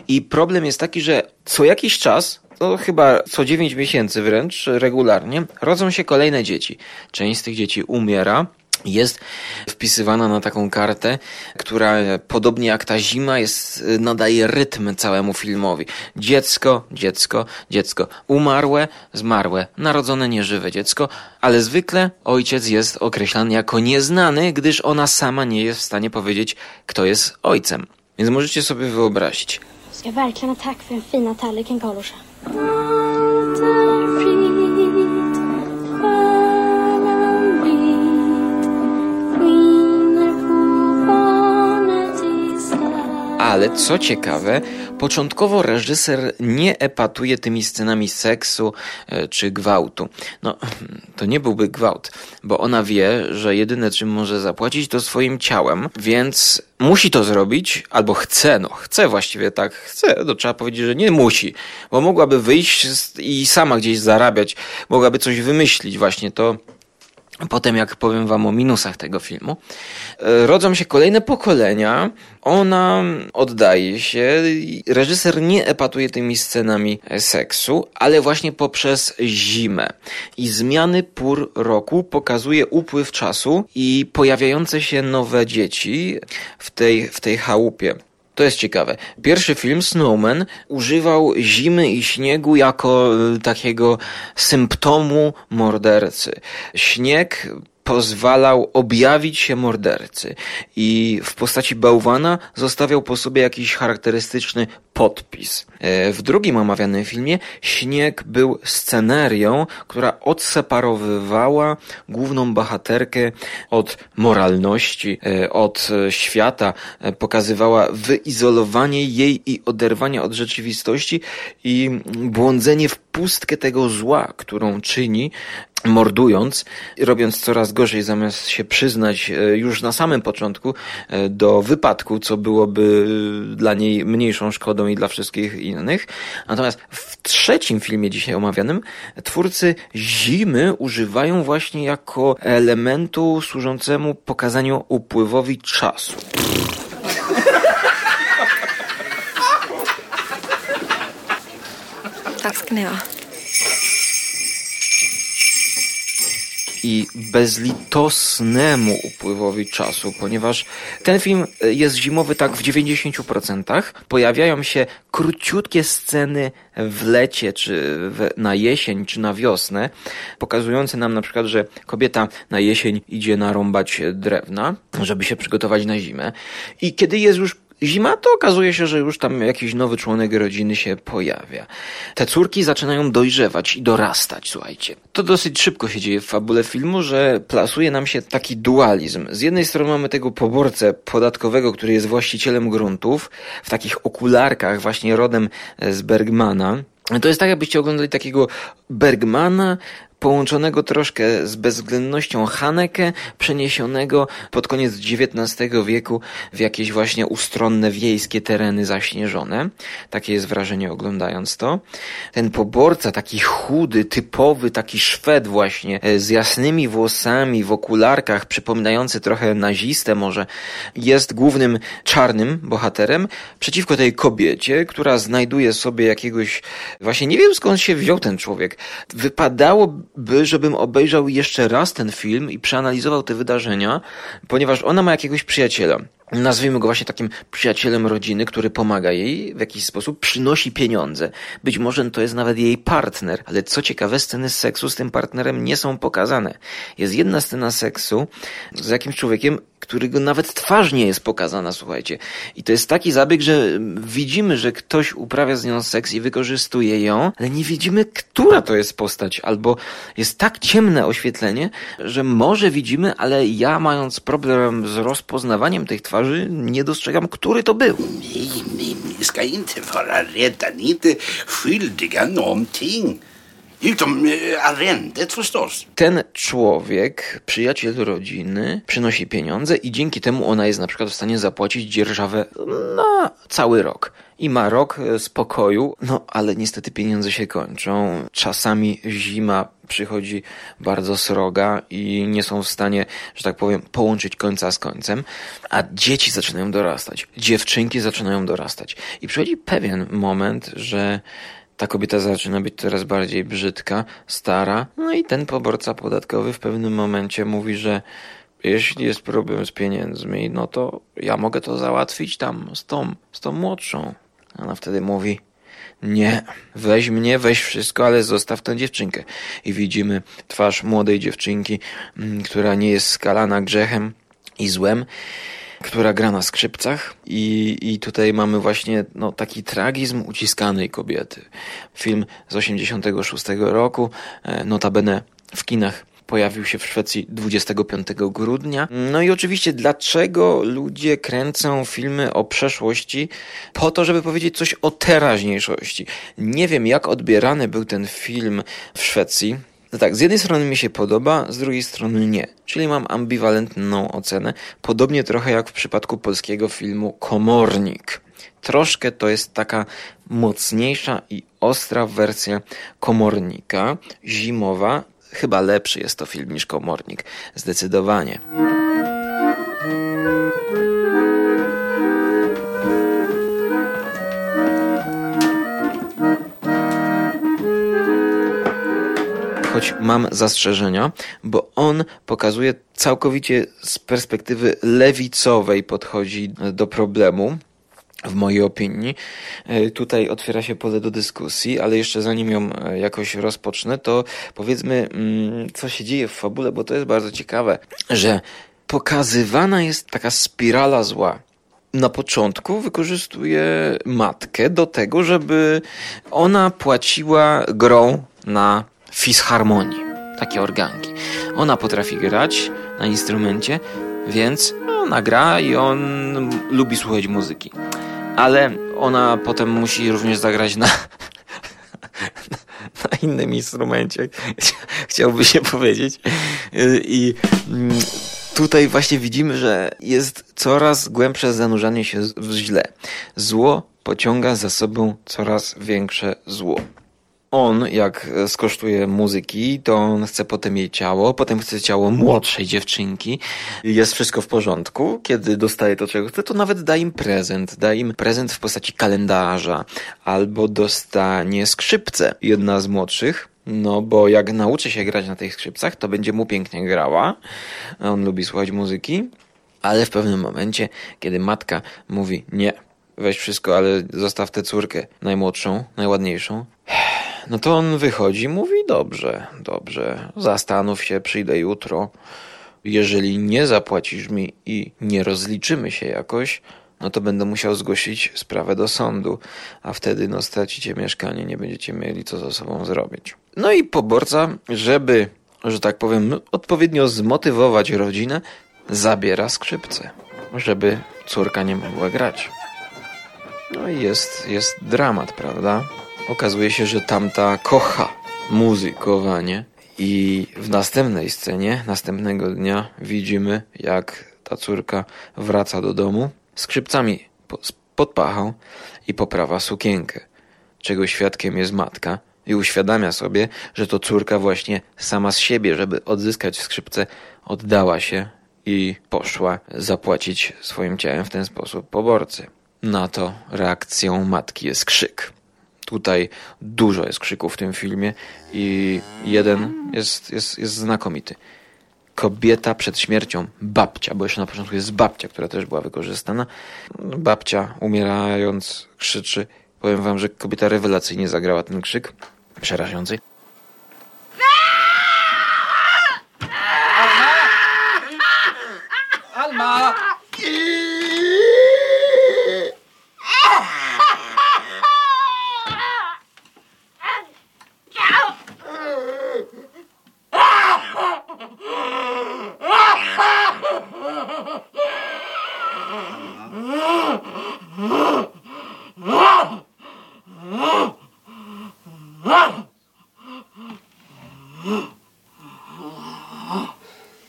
i problem jest taki, że co jakiś czas to chyba co 9 miesięcy wręcz regularnie rodzą się kolejne dzieci. Część z tych dzieci umiera, jest wpisywana na taką kartę, która podobnie jak ta zima jest, nadaje rytm całemu filmowi. Dziecko, dziecko, dziecko. Umarłe, zmarłe, narodzone nieżywe dziecko, ale zwykle ojciec jest określany jako nieznany, gdyż ona sama nie jest w stanie powiedzieć, kto jest ojcem. Więc możecie sobie wyobrazić. Ska verkligen ha tack för den fina tallriken. Ale co ciekawe, początkowo reżyser nie epatuje tymi scenami seksu e, czy gwałtu. No, (laughs) to nie byłby gwałt, bo ona wie, że jedyne czym może zapłacić to swoim ciałem, więc musi to zrobić, albo chce, no chce właściwie tak, chce, to trzeba powiedzieć, że nie musi, bo mogłaby wyjść i sama gdzieś zarabiać, mogłaby coś wymyślić właśnie, to Potem, jak powiem Wam o minusach tego filmu, e, rodzą się kolejne pokolenia. Ona oddaje się. Reżyser nie epatuje tymi scenami seksu, ale właśnie poprzez zimę. I zmiany pór roku pokazuje upływ czasu i pojawiające się nowe dzieci w tej, w tej chałupie. To jest ciekawe. Pierwszy film, Snowman, używał zimy i śniegu jako y, takiego symptomu mordercy. Śnieg pozwalał objawić się mordercy i w postaci bałwana zostawiał po sobie jakiś charakterystyczny podpis. E, w drugim omawianym filmie śnieg był scenerią, która odseparowywała główną bohaterkę od moralności, e, od świata, e, pokazywała wyizolowanie jej i oderwanie od rzeczywistości i błądzenie w pustkę tego zła, którą czyni, mordując, robiąc coraz gorzej, zamiast się przyznać e, już na samym początku e, do wypadku, co byłoby e, dla niej mniejszą szkodą i dla wszystkich innych. Natomiast w trzecim filmie dzisiaj omawianym twórcy zimy używają właśnie jako elementu służącemu pokazaniu upływowi czasu. Tak ska i bezlitosnemu upływowi czasu, ponieważ ten film jest zimowy tak w 90%. Pojawiają się króciutkie sceny w lecie, czy na jesień, czy na wiosnę, pokazujące nam na przykład, że kobieta na jesień idzie narąbać drewna, żeby się przygotować na zimę. I kiedy jest już Zima to okazuje się, że już tam jakiś nowy członek rodziny się pojawia. Te córki zaczynają dojrzewać i dorastać, słuchajcie. To dosyć szybko się dzieje w fabule filmu, że plasuje nam się taki dualizm. Z jednej strony mamy tego poborcę podatkowego, który jest właścicielem gruntów, w takich okularkach właśnie rodem z Bergmana, to jest tak, jakbyście oglądali takiego Bergmana połączonego troszkę z bezwzględnością Haneke, przeniesionego pod koniec XIX wieku w jakieś właśnie ustronne wiejskie tereny zaśnieżone. Takie jest wrażenie oglądając to. Ten poborca, taki chudy, typowy, taki Szwed właśnie, e, z jasnymi włosami, w okularkach, przypominający trochę nazistę może, jest głównym czarnym bohaterem przeciwko tej kobiecie, która znajduje sobie jakiegoś, właśnie nie wiem skąd się wziął ten człowiek. Wypadało by, żebym obejrzał jeszcze raz ten film i przeanalizował te wydarzenia, ponieważ ona ma jakiegoś przyjaciela nazwijmy go właśnie takim przyjacielem rodziny, który pomaga jej w jakiś sposób, przynosi pieniądze. Być może to jest nawet jej partner, ale co ciekawe, sceny seksu z tym partnerem nie są pokazane. Jest jedna scena seksu z jakimś człowiekiem, którego nawet twarz nie jest pokazana, słuchajcie. I to jest taki zabieg, że widzimy, że ktoś uprawia z nią seks i wykorzystuje ją, ale nie widzimy, która to jest postać, albo jest tak ciemne oświetlenie, że może widzimy, ale ja mając problem z rozpoznawaniem tych twarzy, nie dostrzegam, który to był. Ni ska inte vara rädda. Inte skyldiga någonting. Utom eh, arrendet förstås. Ten człowiek, przyjaciel rodziny, przynosi pieniądze i dzięki temu ona jest na przykład w stanie zapłacić dzierżawę na cały rok. I ma rok e, spokoju, no ale niestety pieniądze się kończą. Czasami zima przychodzi bardzo sroga i nie są w stanie, że tak powiem, połączyć końca z końcem, a dzieci zaczynają dorastać, dziewczynki zaczynają dorastać. I przychodzi pewien moment, że ta kobieta zaczyna być coraz bardziej brzydka, stara, no i ten poborca podatkowy w pewnym momencie mówi, że jeśli jest problem z pieniędzmi, no to ja mogę to załatwić tam z tą, z tą młodszą. Ona wtedy mówi, nie, weź mnie, weź wszystko, ale zostaw tę dziewczynkę. I widzimy twarz młodej dziewczynki, mm, która nie jest skalana grzechem i złem która gra na skrzypcach i, i tutaj mamy właśnie no, taki tragizm uciskanej kobiety. Film z 86 roku, e, notabene w kinach pojawił się w Szwecji 25 grudnia. No i oczywiście, dlaczego ludzie kręcą filmy o przeszłości? Po to, żeby powiedzieć coś o teraźniejszości. Nie wiem, jak odbierany był ten film w Szwecji. No tak, z jednej strony mi się podoba, z drugiej strony nie. Czyli mam ambiwalentną ocenę, podobnie trochę jak w przypadku polskiego filmu Komornik. Troszkę to jest taka mocniejsza i ostra wersja Komornika, zimowa. Chyba lepszy jest to film niż Komornik, zdecydowanie. Choć mam zastrzeżenia, bo on pokazuje całkowicie z perspektywy lewicowej podchodzi do problemu w mojej opinii. E, tutaj otwiera się pole do dyskusji, ale jeszcze zanim ją e, jakoś rozpocznę, to powiedzmy, mm, co się dzieje w fabule, bo to jest bardzo ciekawe, że pokazywana jest taka spirala zła. Na początku wykorzystuje matkę do tego, żeby ona płaciła grą na fisharmonii, takie organki. Ona potrafi grać na instrumencie, więc ona gra i on lubi słuchać muzyki. Ale ona potem musi również zagrać na, (laughs) na innym instrumencie, (laughs) chciałby się powiedzieć. I tutaj właśnie widzimy, że jest coraz głębsze zanurzanie się w źle. Zło pociąga za sobą coraz większe zło on, jak skosztuje muzyki, to on chce potem jej ciało, potem chce ciało młodszej dziewczynki. Jest wszystko w porządku. Kiedy dostaje to, czego chce, to nawet da im prezent. Da im prezent w postaci kalendarza albo dostanie skrzypce. Jedna z młodszych no, bo jak nauczy się grać na tych skrzypcach, to będzie mu pięknie grała. On lubi słuchać muzyki, ale w pewnym momencie, kiedy matka mówi nie, weź wszystko, ale zostaw tę córkę najmłodszą, najładniejszą, (sighs) no to on wychodzi mówi: Dobrze, dobrze, zastanów się, przyjdę jutro. Jeżeli nie zapłacisz mi i nie rozliczymy się jakoś, no to będę musiał zgłosić sprawę do sądu, a wtedy no stracicie mieszkanie, nie będziecie mieli co ze sobą zrobić. No i poborca, żeby, że tak powiem, odpowiednio zmotywować rodzinę, zabiera skrzypce, żeby córka nie mogła grać. No i jest, jest dramat, prawda? Okazuje się, że tamta kocha muzykowanie i w następnej scenie, następnego dnia widzimy, jak ta córka wraca do domu skrzypcami pod pachą i poprawa sukienkę, czego świadkiem jest matka i uświadamia sobie, że to córka właśnie sama z siebie, żeby odzyskać skrzypce, oddała się i poszła zapłacić swoim ciałem w ten sposób poborcy. Na to reakcją matki jest krzyk. Tutaj dużo jest krzyków w tym filmie i jeden jest, jest, jest znakomity. Kobieta przed śmiercią, babcia, bo jeszcze na początku jest babcia, która też była wykorzystana. Babcia umierając krzyczy. Powiem wam, że kobieta rewelacyjnie zagrała ten krzyk. Przerażający. Alma! Alma!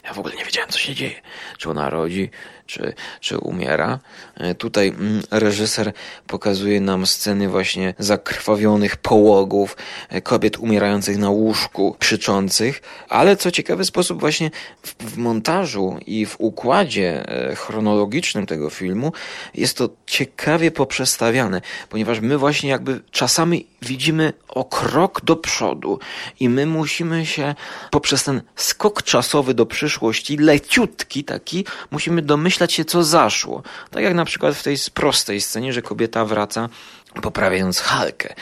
Ja w ogóle nie wiedziałem, co się dzieje. Czy ona rodzi, czy, czy umiera. E, tutaj mm, reżyser pokazuje nam sceny właśnie zakrwawionych połogów, e, kobiet umierających na łóżku, krzyczących, ale co ciekawy sposób właśnie w, w montażu i w układzie e, chronologicznym tego filmu jest to ciekawie poprzestawiane, ponieważ my właśnie jakby czasami widzimy o krok do przodu i my musimy się poprzez ten skok czasowy do przyszłości, leciutki taki, musimy domyślać się, co zaszło. Tak jak na przykład w tej prostej scenie, że kobieta wraca poprawiając Halkę,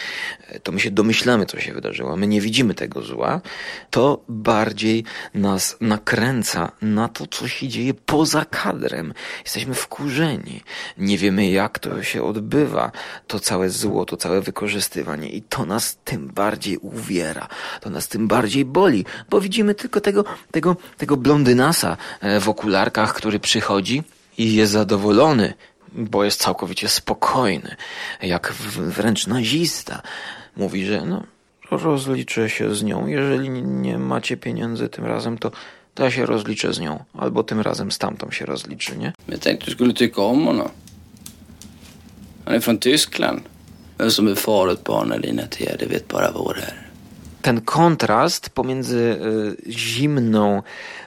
to my się domyślamy, co się wydarzyło, my nie widzimy tego zła, to bardziej nas nakręca na to, co się dzieje poza kadrem. Jesteśmy wkurzeni. Nie wiemy, jak to się odbywa, to całe zło, to całe wykorzystywanie i to nas tym bardziej uwiera, to nas tym bardziej boli, bo widzimy tylko tego, tego, tego blondynasa e, w okularkach, który przychodzi i jest zadowolony, bo jest całkowicie spokojny, jak wręcz nazista. Mówi, że no, rozliczę się z nią. Jeżeli nie macie pieniędzy tym razem, to, to ja się rozliczę z nią. Albo tym razem z tamtą się rozliczy, nie? Jag tänkte du skulle tycka om honom. Han är från Tyskland. Vem som är far åt barnen dina till det vet bara vår herre. Ten kontrast pomiędzy y, zimną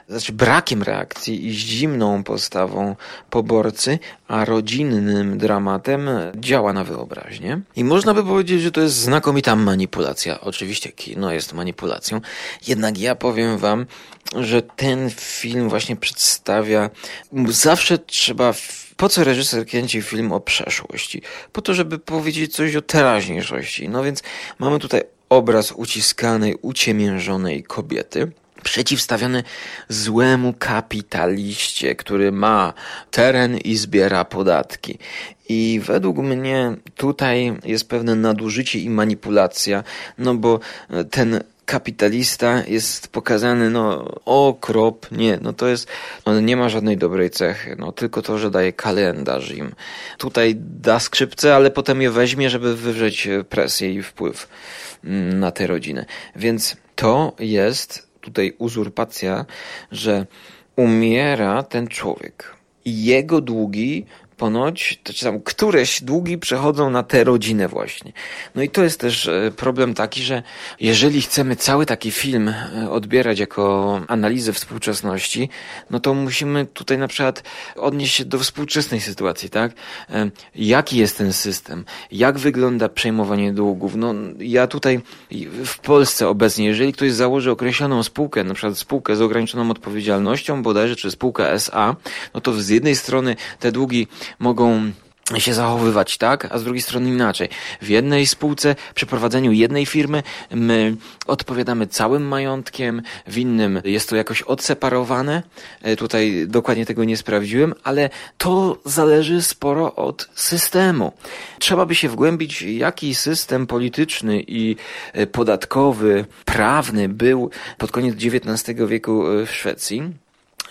znaczy brakiem reakcji i zimną postawą poborcy, a rodzinnym dramatem działa na wyobraźnię. I można by powiedzieć, że to jest znakomita manipulacja. Oczywiście kino jest manipulacją, jednak ja powiem wam, że ten film właśnie przedstawia, zawsze trzeba po co reżyser kręci film o przeszłości? Po to, żeby powiedzieć coś o teraźniejszości. No więc mamy tutaj obraz uciskanej, uciemiężonej kobiety, przeciwstawiony złemu kapitaliście, który ma teren i zbiera podatki. I według mnie tutaj jest pewne nadużycie i manipulacja, no bo ten kapitalista jest pokazany, no, okropnie, no to jest, on nie ma żadnej dobrej cechy, no, tylko to, że daje kalendarz im. Tutaj da skrzypce, ale potem je weźmie, żeby wywrzeć presję i wpływ na tę rodzinę. Więc to jest tutaj uzurpacja, że umiera ten człowiek. Jego długi ponoć, czy tam któreś długi przechodzą na tę rodzinę właśnie. No i to jest też e, problem taki, że jeżeli chcemy cały taki film e, odbierać jako analizę współczesności, no to musimy tutaj na przykład odnieść się do współczesnej sytuacji, tak? E, jaki jest ten system? Jak wygląda przejmowanie długów? No ja tutaj w Polsce obecnie, jeżeli ktoś założy określoną spółkę, na przykład spółkę z ograniczoną odpowiedzialnością, bodajże, czy spółkę SA, no to z jednej strony te długi mogą się zachowywać tak, a z drugiej strony inaczej. W jednej spółce, przy prowadzeniu jednej firmy, my odpowiadamy całym majątkiem, w innym jest to jakoś odseparowane. E, tutaj dokładnie tego nie sprawdziłem, ale to zależy sporo od systemu. Trzeba by się wgłębić, jaki system polityczny i e, podatkowy, prawny był pod koniec XIX wieku e, w Szwecji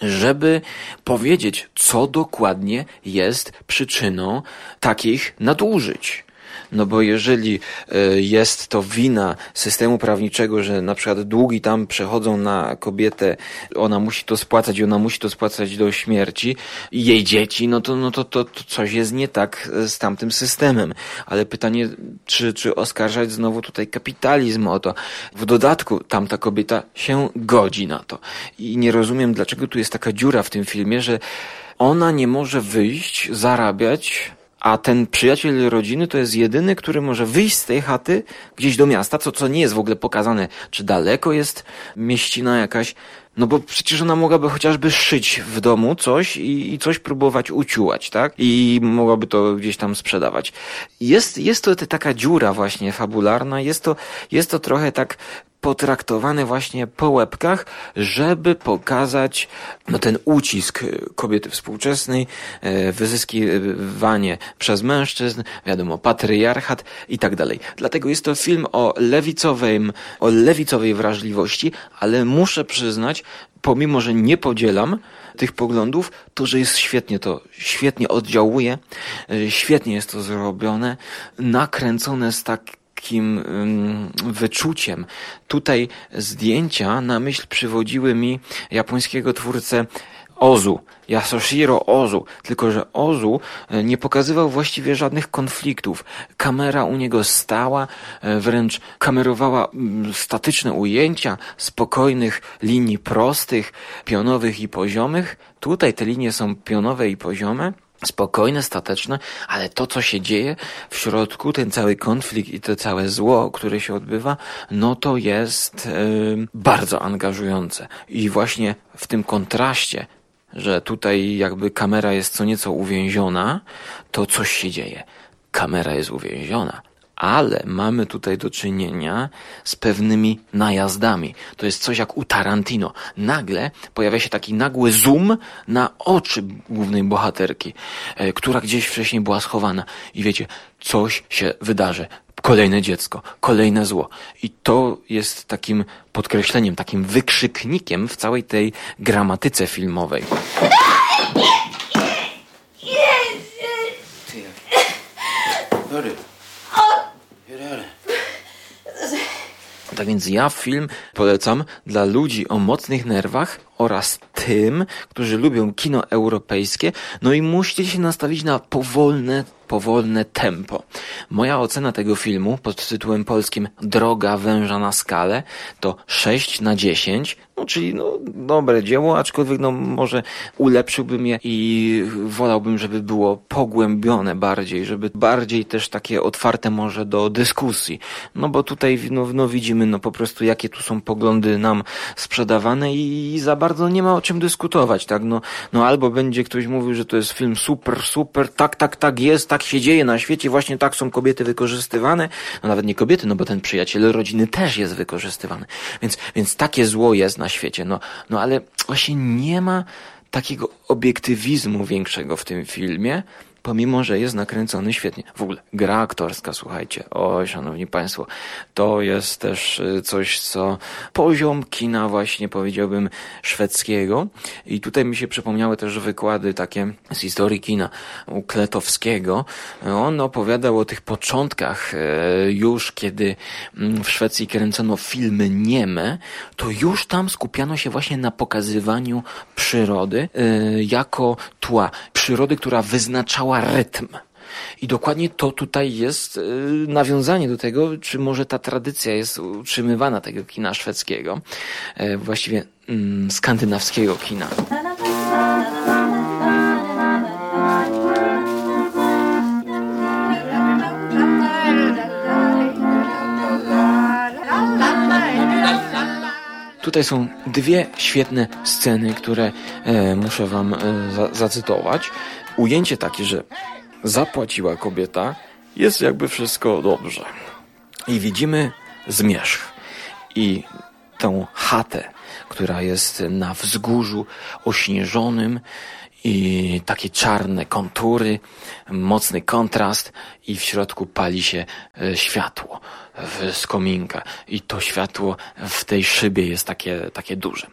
żeby powiedzieć, co dokładnie jest przyczyną takich nadużyć. No bo jeżeli e, jest to wina systemu prawniczego, że na przykład długi tam przechodzą na kobietę, ona musi to spłacać ona musi to spłacać do śmierci jej dzieci, no to, no to, to, to coś jest nie tak e, z tamtym systemem. Ale pytanie, czy, czy oskarżać znowu tutaj kapitalizm o to. W dodatku tamta kobieta się godzi na to. I nie rozumiem, dlaczego tu jest taka dziura w tym filmie, że ona nie może wyjść, zarabiać, a ten przyjaciel rodziny to jest jedyny, który może wyjść z tej chaty gdzieś do miasta, co, co nie jest w ogóle pokazane, czy daleko jest mieścina jakaś, no bo przecież ona mogłaby chociażby szyć w domu coś i, i coś próbować uciułać, tak? I mogłaby to gdzieś tam sprzedawać. Jest, jest to taka dziura właśnie fabularna, jest to, jest to trochę tak potraktowane właśnie po łebkach, żeby pokazać no, ten ucisk kobiety współczesnej, e, wyzyskiwanie przez mężczyzn, wiadomo, patriarchat i tak dalej. Dlatego jest to film o lewicowym, o lewicowej wrażliwości, ale muszę przyznać, pomimo, że nie podzielam tych poglądów, to, że jest świetnie to, świetnie oddziałuje, e, świetnie jest to zrobione, nakręcone z tak takim wyczuciem. Tutaj zdjęcia na myśl przywodziły mi japońskiego twórcę Ozu, Yasushiro Ozu, tylko że Ozu e, nie pokazywał właściwie żadnych konfliktów. Kamera u niego stała, e, wręcz kamerowała statyczne ujęcia spokojnych linii prostych, pionowych i poziomych. Tutaj te linie są pionowe i poziome spokojne, stateczne, ale to, co się dzieje w środku, ten cały konflikt i to całe zło, które się odbywa, no to jest yy, bardzo angażujące. I właśnie w tym kontraście, że tutaj jakby kamera jest co nieco uwięziona, to coś się dzieje. kamera jest uwięziona. Ale mamy tutaj do czynienia z pewnymi najazdami. To jest coś jak u Tarantino. Nagle pojawia się taki nagły zoom na oczy głównej bohaterki, e, która gdzieś wcześniej była schowana. I wiecie, coś się wydarzy. Kolejne dziecko, kolejne zło. I to jest takim podkreśleniem, takim wykrzyknikiem w całej tej gramatyce filmowej. Hörru. Hur är det? Tak więc ja film polecam dla ludzi o mocnych nerwach oraz tym, którzy lubią kino europejskie, no i musicie się nastawić na powolne, powolne tempo. Moja ocena tego filmu pod tytułem polskim Droga węża na skalę to 6 na 10, no czyli no dobre dzieło, aczkolwiek no może ulepszyłbym je i wolałbym, żeby było pogłębione bardziej, żeby bardziej też takie otwarte może do dyskusji. No bo tutaj no, no widzimy no po prostu jakie tu są poglądy nam sprzedawane i, i za bardzo nie ma o czym dyskutować, tak? No, no albo będzie ktoś mówił, że to jest film super, super, tak, tak, tak jest, tak się dzieje na świecie, właśnie tak są kobiety wykorzystywane, no nawet nie kobiety, no bo ten przyjaciel rodziny też jest wykorzystywany. Więc, więc takie zło jest na świecie, no, no ale właśnie nie ma takiego obiektywizmu większego w tym filmie, pomimo, że jest nakręcony świetnie. W ogóle gra aktorska, słuchajcie, oj, szanowni państwo, to jest też y, coś, co poziom kina właśnie powiedziałbym szwedzkiego i tutaj mi się przypomniały też wykłady takie z historii kina u Kletowskiego. On opowiadał o tych początkach e, już, kiedy mm, w Szwecji kręcono filmy nieme, to już tam skupiano się właśnie na pokazywaniu przyrody e, jako tła. Przyrody, która wyznaczała rytm. I dokładnie to tutaj jest y, nawiązanie do tego, czy może ta tradycja jest utrzymywana tego kina szwedzkiego, e, właściwie mm, skandynawskiego kina. Tutaj są dwie świetne sceny, które e, muszę wam e, za, zacytować. Ujęcie takie, że zapłaciła kobieta, jest jakby wszystko dobrze. I widzimy zmierzch i tą chatę, która jest na wzgórzu ośnieżonym i takie czarne kontury, mocny kontrast i w środku pali się e, światło z kominka i to światło w tej szybie jest takie, takie duże.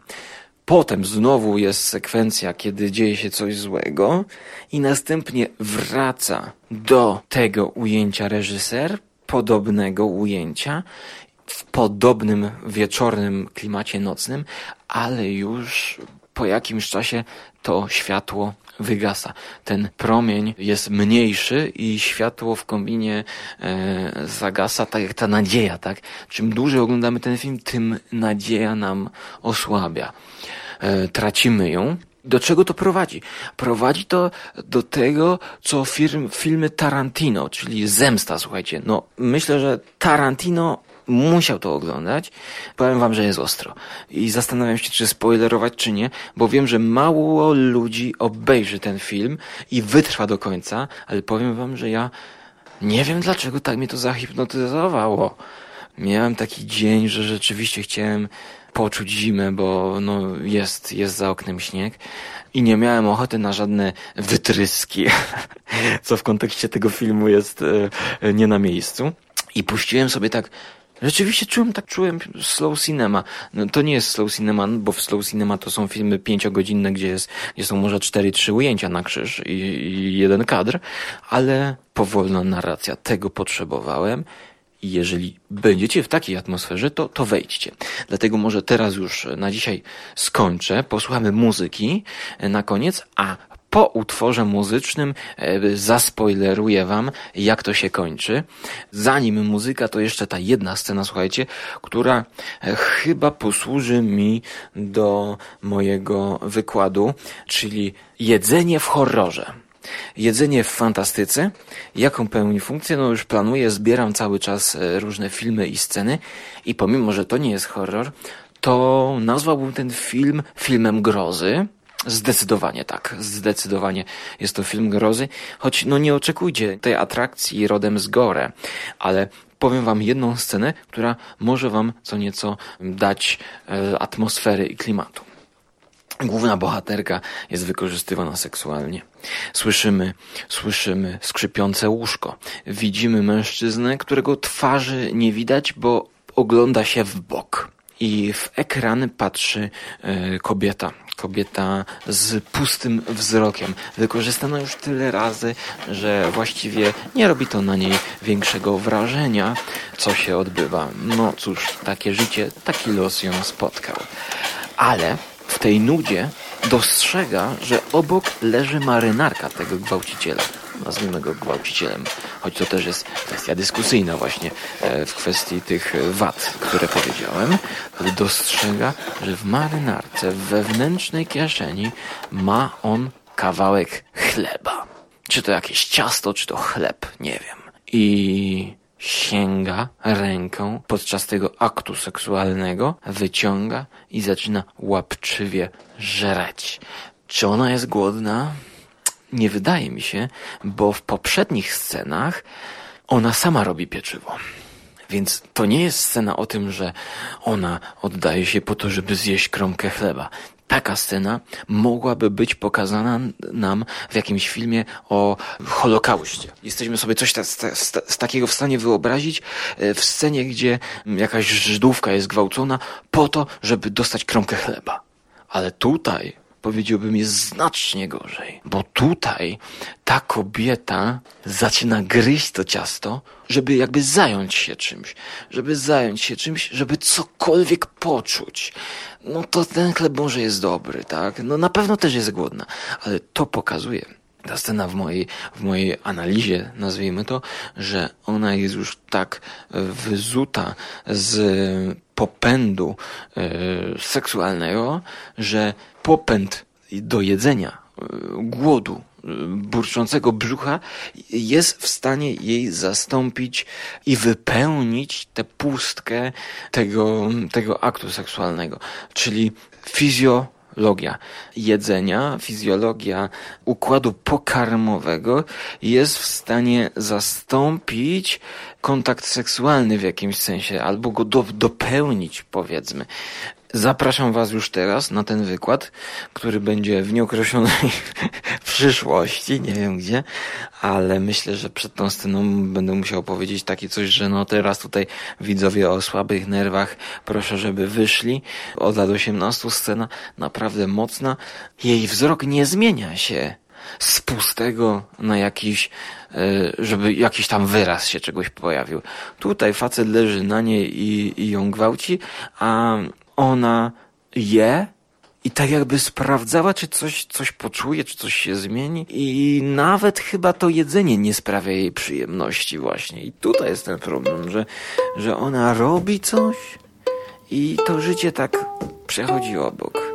Potem znowu jest sekwencja, kiedy dzieje się coś złego i następnie wraca do tego ujęcia reżyser, podobnego ujęcia, w podobnym wieczornym klimacie nocnym, ale już po jakimś czasie to światło wygasa. Ten promień jest mniejszy i światło w kombinie e, zagasa, tak jak ta nadzieja, tak? Czym dłużej oglądamy ten film, tym nadzieja nam osłabia. E, tracimy ją. Do czego to prowadzi? Prowadzi to do tego, co firm, filmy Tarantino, czyli zemsta, słuchajcie. No, myślę, że Tarantino musiał to oglądać. Powiem wam, że jest ostro. I zastanawiam się, czy spoilerować, czy nie, bo wiem, że mało ludzi obejrzy ten film i wytrwa do końca, ale powiem wam, że ja nie wiem dlaczego tak mnie to zahipnotyzowało. Miałem taki dzień, że rzeczywiście chciałem poczuć zimę, bo no jest, jest za oknem śnieg i nie miałem ochoty na żadne wytryski, (laughs) co w kontekście tego filmu jest e, nie na miejscu. I puściłem sobie tak Rzeczywiście czułem, tak czułem slow cinema. No, to nie jest slow cinema, bo w slow cinema to są filmy pięciogodzinne, gdzie, jest, gdzie są może cztery, trzy ujęcia na krzyż i, i jeden kadr, ale powolna narracja. Tego potrzebowałem. I jeżeli będziecie w takiej atmosferze, to, to wejdźcie. Dlatego może teraz już na dzisiaj skończę. Posłuchamy muzyki na koniec, a po utworze muzycznym e, zaspoileruję wam, jak to się kończy. Zanim muzyka, to jeszcze ta jedna scena, słuchajcie, która e, chyba posłuży mi do mojego wykładu, czyli jedzenie w horrorze. Jedzenie w fantastyce. Jaką pełni funkcję? No już planuję, zbieram cały czas e, różne filmy i sceny i pomimo, że to nie jest horror, to nazwałbym ten film filmem grozy, Zdecydowanie tak, zdecydowanie jest to film grozy, choć no nie oczekujcie tej atrakcji rodem z gore, ale powiem wam jedną scenę, która może wam co nieco dać e, atmosfery i klimatu. Główna bohaterka jest wykorzystywana seksualnie. Słyszymy, słyszymy skrzypiące łóżko. Widzimy mężczyznę, którego twarzy nie widać, bo ogląda się w bok. I w ekran patrzy e, kobieta. Kobieta z pustym wzrokiem. Wykorzystana już tyle razy, że właściwie nie robi to na niej większego wrażenia, co się odbywa. No cóż, takie życie, taki los ją spotkał. Ale w tej nudzie dostrzega, że obok leży marynarka tego gwałciciela. Nazwijmy go gwałcicielem, choć to też jest kwestia dyskusyjna właśnie e, w kwestii tych wad, które powiedziałem, dostrzega, że w marynarce w wewnętrznej kieszeni ma on kawałek chleba. Czy to jakieś ciasto, czy to chleb, nie wiem. I sięga ręką podczas tego aktu seksualnego, wyciąga i zaczyna łapczywie żreć. Czy ona jest głodna? Nie wydaje mi się, bo w poprzednich scenach ona sama robi pieczywo. Więc to nie jest scena o tym, że ona oddaje się po to, żeby zjeść kromkę chleba taka scena mogłaby być pokazana nam w jakimś filmie o Holokauście. Jesteśmy sobie coś ta, z, z takiego w stanie wyobrazić e, w scenie, gdzie jakaś Żydówka jest gwałcona po to, żeby dostać kromkę chleba. Ale tutaj powiedziałbym, jest znacznie gorzej. Bo tutaj ta kobieta zaczyna gryźć to ciasto, żeby jakby zająć się czymś. Żeby zająć się czymś, żeby cokolwiek poczuć. No to ten chleb może jest dobry, tak? No na pewno też jest głodna. Ale to pokazuje, ta scena w mojej, w mojej analizie, nazwijmy to, że ona jest już tak wyzuta z popędu e, seksualnego, że popęd do jedzenia, e, głodu, e, burczącego brzucha jest w stanie jej zastąpić i wypełnić tę pustkę tego, tego aktu seksualnego. Czyli fizjo fizjologia jedzenia, fizjologia układu pokarmowego jest w stanie zastąpić kontakt seksualny w jakimś sensie, albo go do, dopełnić, powiedzmy. Zapraszam Was już teraz na ten wykład, który będzie w nieokreślonej (laughs) przyszłości, nie wiem gdzie, ale myślę, że przed tą sceną będę musiał powiedzieć takie coś, że no teraz tutaj widzowie o słabych nerwach, proszę, żeby wyszli. Od lat 18 scena naprawdę mocna. Jej wzrok nie zmienia się z pustego na jakiś, e, żeby jakiś tam wyraz się czegoś pojawił. Tutaj facet leży na niej i, i ją gwałci, a ona je i tak jakby sprawdzała, czy coś, coś poczuje, czy coś się zmieni. I nawet chyba to jedzenie nie sprawia jej przyjemności właśnie. I tutaj jest ten problem, że, że ona robi coś i to życie tak przechodzi obok.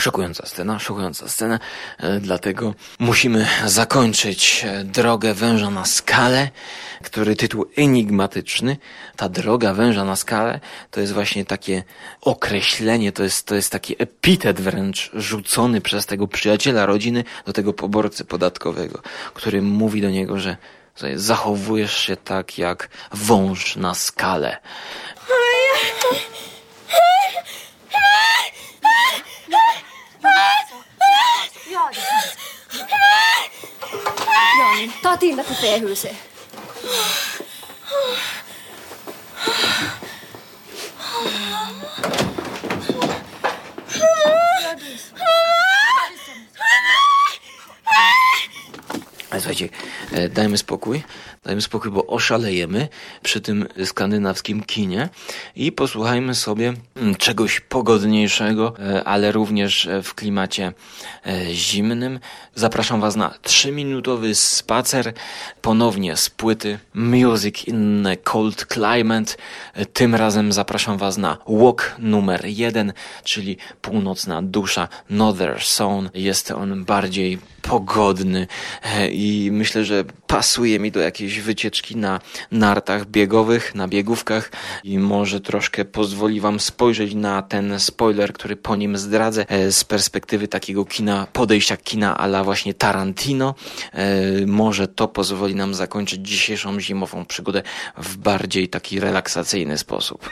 Szokująca scena, szokująca scena, e, dlatego musimy zakończyć e, drogę węża na skalę, który tytuł enigmatyczny. Ta droga węża na skalę to jest właśnie takie określenie, to jest, to jest taki epitet wręcz rzucony przez tego przyjaciela rodziny do tego poborcy podatkowego, który mówi do niego, że zachowujesz się tak jak wąż na skalę. Ja, det finns. Ja, niin ta Tinna till tehuset. Słuchajcie, e, dajmy spokój, dajmy spokój, bo oszalejemy przy tym skandynawskim kinie i posłuchajmy sobie mm, czegoś pogodniejszego, e, ale również e, w klimacie zimnym. Zapraszam Was na trzyminutowy spacer, ponownie z płyty Music in a Cold Climate. Tym razem zapraszam Was na walk numer jeden, czyli północna dusza Northern Zone. Jest on bardziej pogodny e, i myślę, że pasuje mi do jakiejś wycieczki na nartach biegowych, na biegówkach i może troszkę pozwoli wam spojrzeć na ten spoiler, który po nim zdradzę e, z perspektywy takiego kina, podejścia kina ala właśnie Tarantino. E, może to pozwoli nam zakończyć dzisiejszą zimową przygodę w bardziej taki relaksacyjny sposób.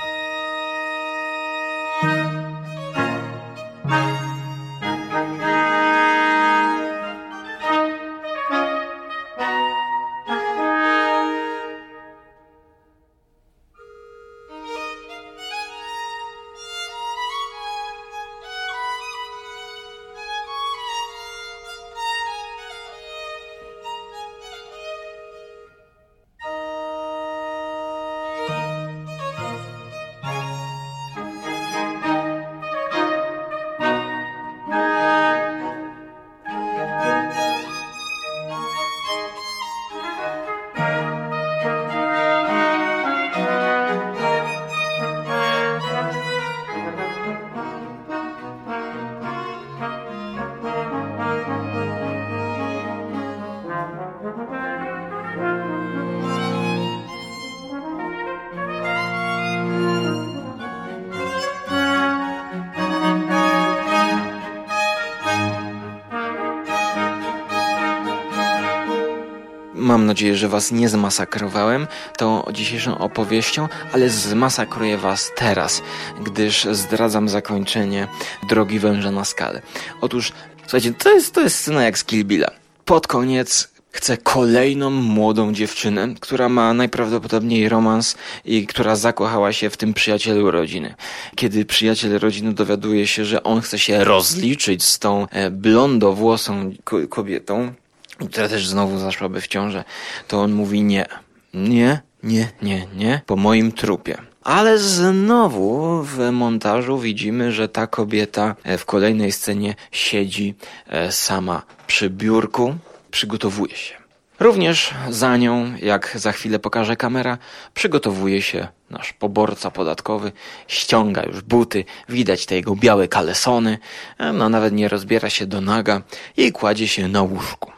Nadzieję, że Was nie zmasakrowałem tą dzisiejszą opowieścią, ale zmasakruję Was teraz, gdyż zdradzam zakończenie Drogi Węża na skalę. Otóż, słuchajcie, to jest, to jest scena jak z Kill Billa. Pod koniec chce kolejną młodą dziewczynę, która ma najprawdopodobniej romans i która zakochała się w tym przyjacielu rodziny. Kiedy przyjaciel rodziny dowiaduje się, że on chce się rozliczyć z tą e, blondowłosą kobietą, która też znowu zaszłaby w ciążę, to on mówi nie, nie, nie, nie, nie, po moim trupie. Ale znowu w montażu widzimy, że ta kobieta w kolejnej scenie siedzi e, sama przy biurku, przygotowuje się. Również za nią, jak za chwilę pokaże kamera, przygotowuje się nasz poborca podatkowy, ściąga już buty, widać te jego białe kalesony, e, no nawet nie rozbiera się do naga i kładzie się na łóżku.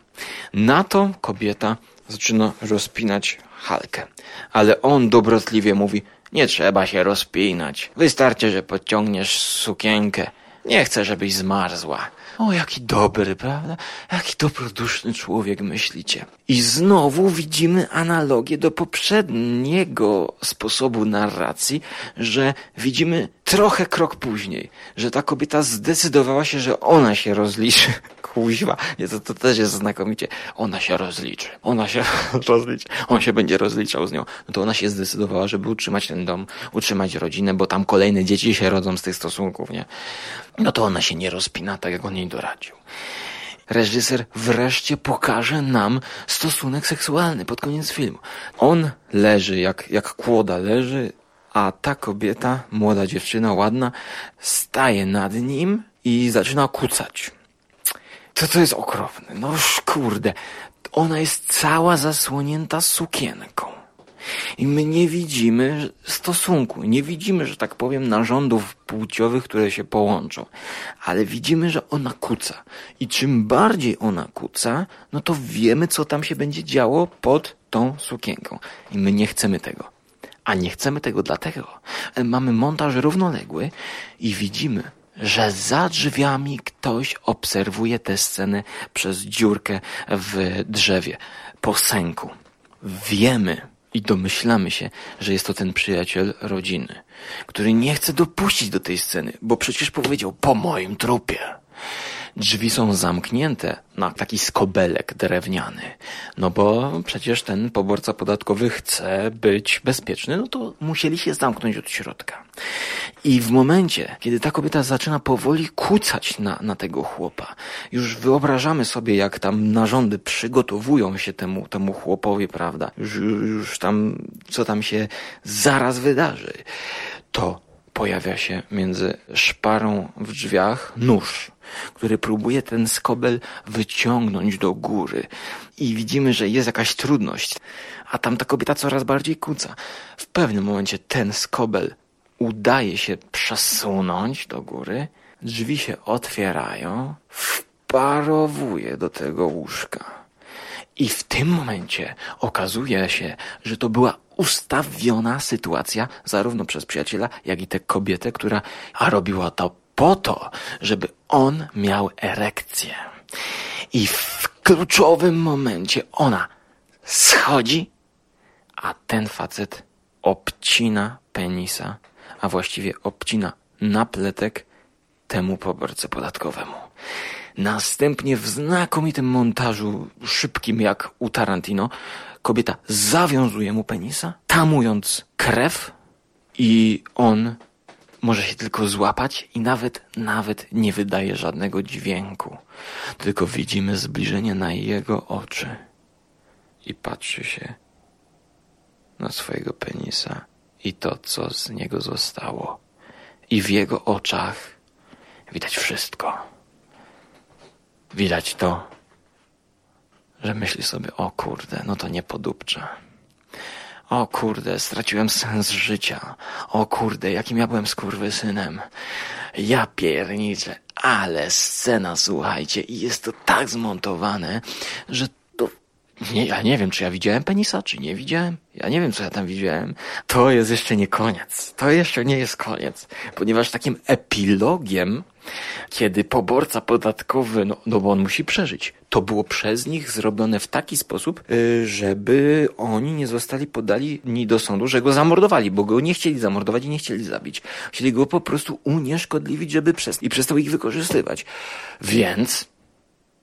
Na to kobieta zaczyna rozpinać Halkę, ale on dobrotliwie mówi, nie trzeba się rozpinać, wystarczy, że podciągniesz sukienkę, nie chcę, żebyś zmarzła. O, jaki dobry, prawda? Jaki dobroduszny człowiek, myślicie. I znowu widzimy analogię do poprzedniego sposobu narracji, że widzimy trochę krok później, że ta kobieta zdecydowała się, że ona się rozliczy. Kuźwa, nie, to, to też jest znakomicie. Ona się rozliczy. Ona się (laughs) rozliczy. On się będzie rozliczał z nią. No to ona się zdecydowała, żeby utrzymać ten dom, utrzymać rodzinę, bo tam kolejne dzieci się rodzą z tych stosunków, nie? No to ona się nie rozpina, tak jak on jej doradził reżyser wreszcie pokaże nam stosunek seksualny pod koniec filmu. On leży jak, jak kłoda leży, a ta kobieta, młoda dziewczyna, ładna, staje nad nim i zaczyna kucać. To to jest okropne. No kurde. Ona jest cała zasłonięta sukienką. I my nie widzimy stosunku, nie widzimy, że tak powiem, narządów płciowych, które się połączą, ale widzimy, że ona kuca. I czym bardziej ona kuca, no to wiemy, co tam się będzie działo pod tą sukienką. I my nie chcemy tego. A nie chcemy tego dlatego, mamy montaż równoległy i widzimy, że za drzwiami ktoś obserwuje tę scenę przez dziurkę w drzewie, po sęku. Wiemy i domyślamy się, że jest to ten przyjaciel rodziny, który nie chce dopuścić do tej sceny, bo przecież powiedział po moim trupie. Drzwi są zamknięte na taki skobelek drewniany. No bo przecież ten poborca podatkowy chce być bezpieczny, no to musieli się zamknąć od środka. I w momencie, kiedy ta kobieta zaczyna powoli kucać na, na tego chłopa, już wyobrażamy sobie, jak tam narządy przygotowują się temu, temu chłopowi, prawda? Już, już tam, co tam się zaraz wydarzy. To pojawia się między szparą w drzwiach nóż który próbuje ten skobel wyciągnąć do góry. I widzimy, że jest jakaś trudność, a tam ta kobieta coraz bardziej kuca. W pewnym momencie ten skobel udaje się przesunąć do góry, drzwi się otwierają, przyparowuje do tego łóżka. I w tym momencie okazuje się, że to była ustawiona sytuacja zarówno przez przyjaciela, jak i tę kobietę, która robiła to po to, żeby on miał erekcję. I w kluczowym momencie ona schodzi, a ten facet obcina penisa, a właściwie obcina napletek temu poborce podatkowemu. Następnie w znakomitym montażu, szybkim jak u Tarantino, kobieta zawiązuje mu penisa, tamując krew i on może się tylko złapać i nawet, nawet nie wydaje żadnego dźwięku. Tylko widzimy zbliżenie na jego oczy i patrzy się na swojego penisa i to, co z niego zostało. I w jego oczach widać wszystko. Widać to, że myśli sobie, o kurde, no to nie podupcze. O kurde, straciłem sens życia. O kurde, jakim ja byłem skurwysynem. Ja pierniczę, ale scena, słuchajcie, i jest to tak zmontowane, że. Nie, ja nie wiem, czy ja widziałem penisa, czy nie widziałem. Ja nie wiem, co ja tam widziałem. To jest jeszcze nie koniec. To jeszcze nie jest koniec. Ponieważ takim epilogiem kiedy poborca podatkowy, no, no bo on musi przeżyć, to było przez nich zrobione w taki sposób, y, żeby oni nie zostali podali ni do sądu, że go zamordowali, bo go nie chcieli zamordować i nie chcieli zabić. Chcieli go po prostu unieszkodliwić, żeby przez... i przestał ich wykorzystywać. Więc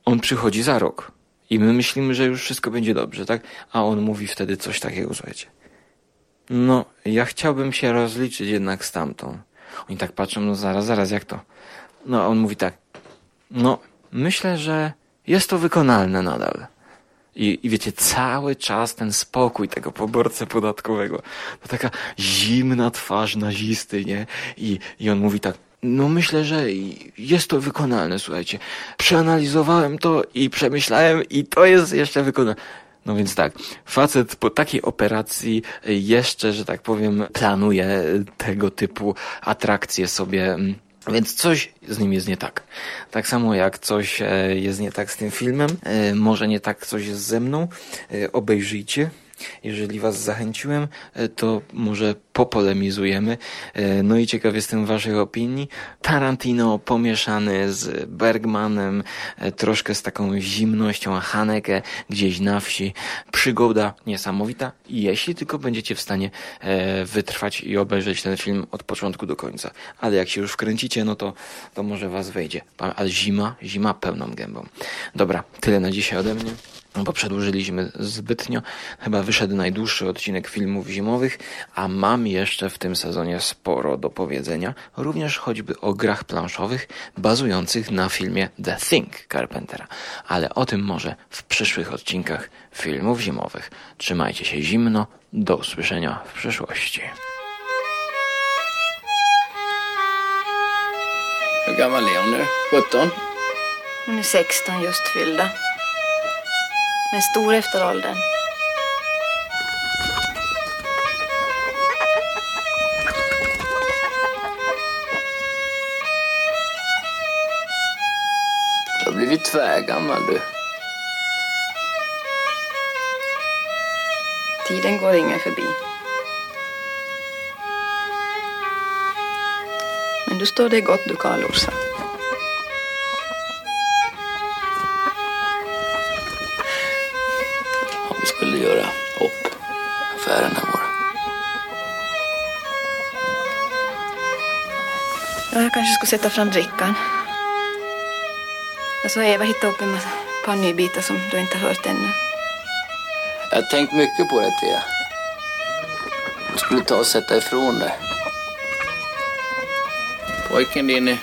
on przychodzi za rok. I my myślimy, że już wszystko będzie dobrze, tak? A on mówi wtedy coś takiego, słuchajcie. No, ja chciałbym się rozliczyć jednak z tamtą. Oni tak patrzą, no zaraz, zaraz, jak to? No, on mówi tak. No, myślę, że jest to wykonalne nadal. I, I wiecie, cały czas ten spokój tego poborcy podatkowego. To taka zimna twarz nazisty, nie? I, I on mówi tak, no myślę, że jest to wykonalne, słuchajcie. Przeanalizowałem to i przemyślałem i to jest jeszcze wykonalne. No więc tak, facet po takiej operacji jeszcze, że tak powiem, planuje tego typu atrakcje sobie mm, więc coś z nim jest nie tak. Tak samo jak coś e, jest nie tak z tym filmem, e, może nie tak coś jest ze mną. E, obejrzyjcie. Jeżeli Was zachęciłem, to może popolemizujemy. No i ciekaw jestem Waszych opinii. Tarantino pomieszany z Bergmanem, troszkę z taką zimnością Haneke gdzieś na wsi. Przygoda niesamowita, jeśli tylko będziecie w stanie wytrwać i obejrzeć ten film od początku do końca. Ale jak się już wkręcicie, no to, to może Was wejdzie. Ale zima, zima pełną gębą. Dobra, tyle na dzisiaj ode mnie bo przedłużyliśmy zbytnio. Chyba wyszedł najdłuższy odcinek filmów zimowych, a mam jeszcze w tym sezonie sporo do powiedzenia, również choćby o grach planszowych bazujących na filmie The Thing Carpentera. Ale o tym może w przyszłych odcinkach filmów zimowych. Trzymajcie się zimno, do usłyszenia w przyszłości. Hur gammal är hon nu? 17? Hon är 16 just fyllda. Men stor efter åldern. Du har blivit tvärgammal du. Tiden går ingen förbi. Men du står dig gott du, Karl-Orsa. skulle affären här vår. Ja, jag kanske skulle sätta fram drickan. Jag sa Eva hitta upp en massa par nybitar som du inte har hört ännu. Jag har tänkt mycket på det, Thea. Du skulle ta och sätta ifrån dig. Pojken din är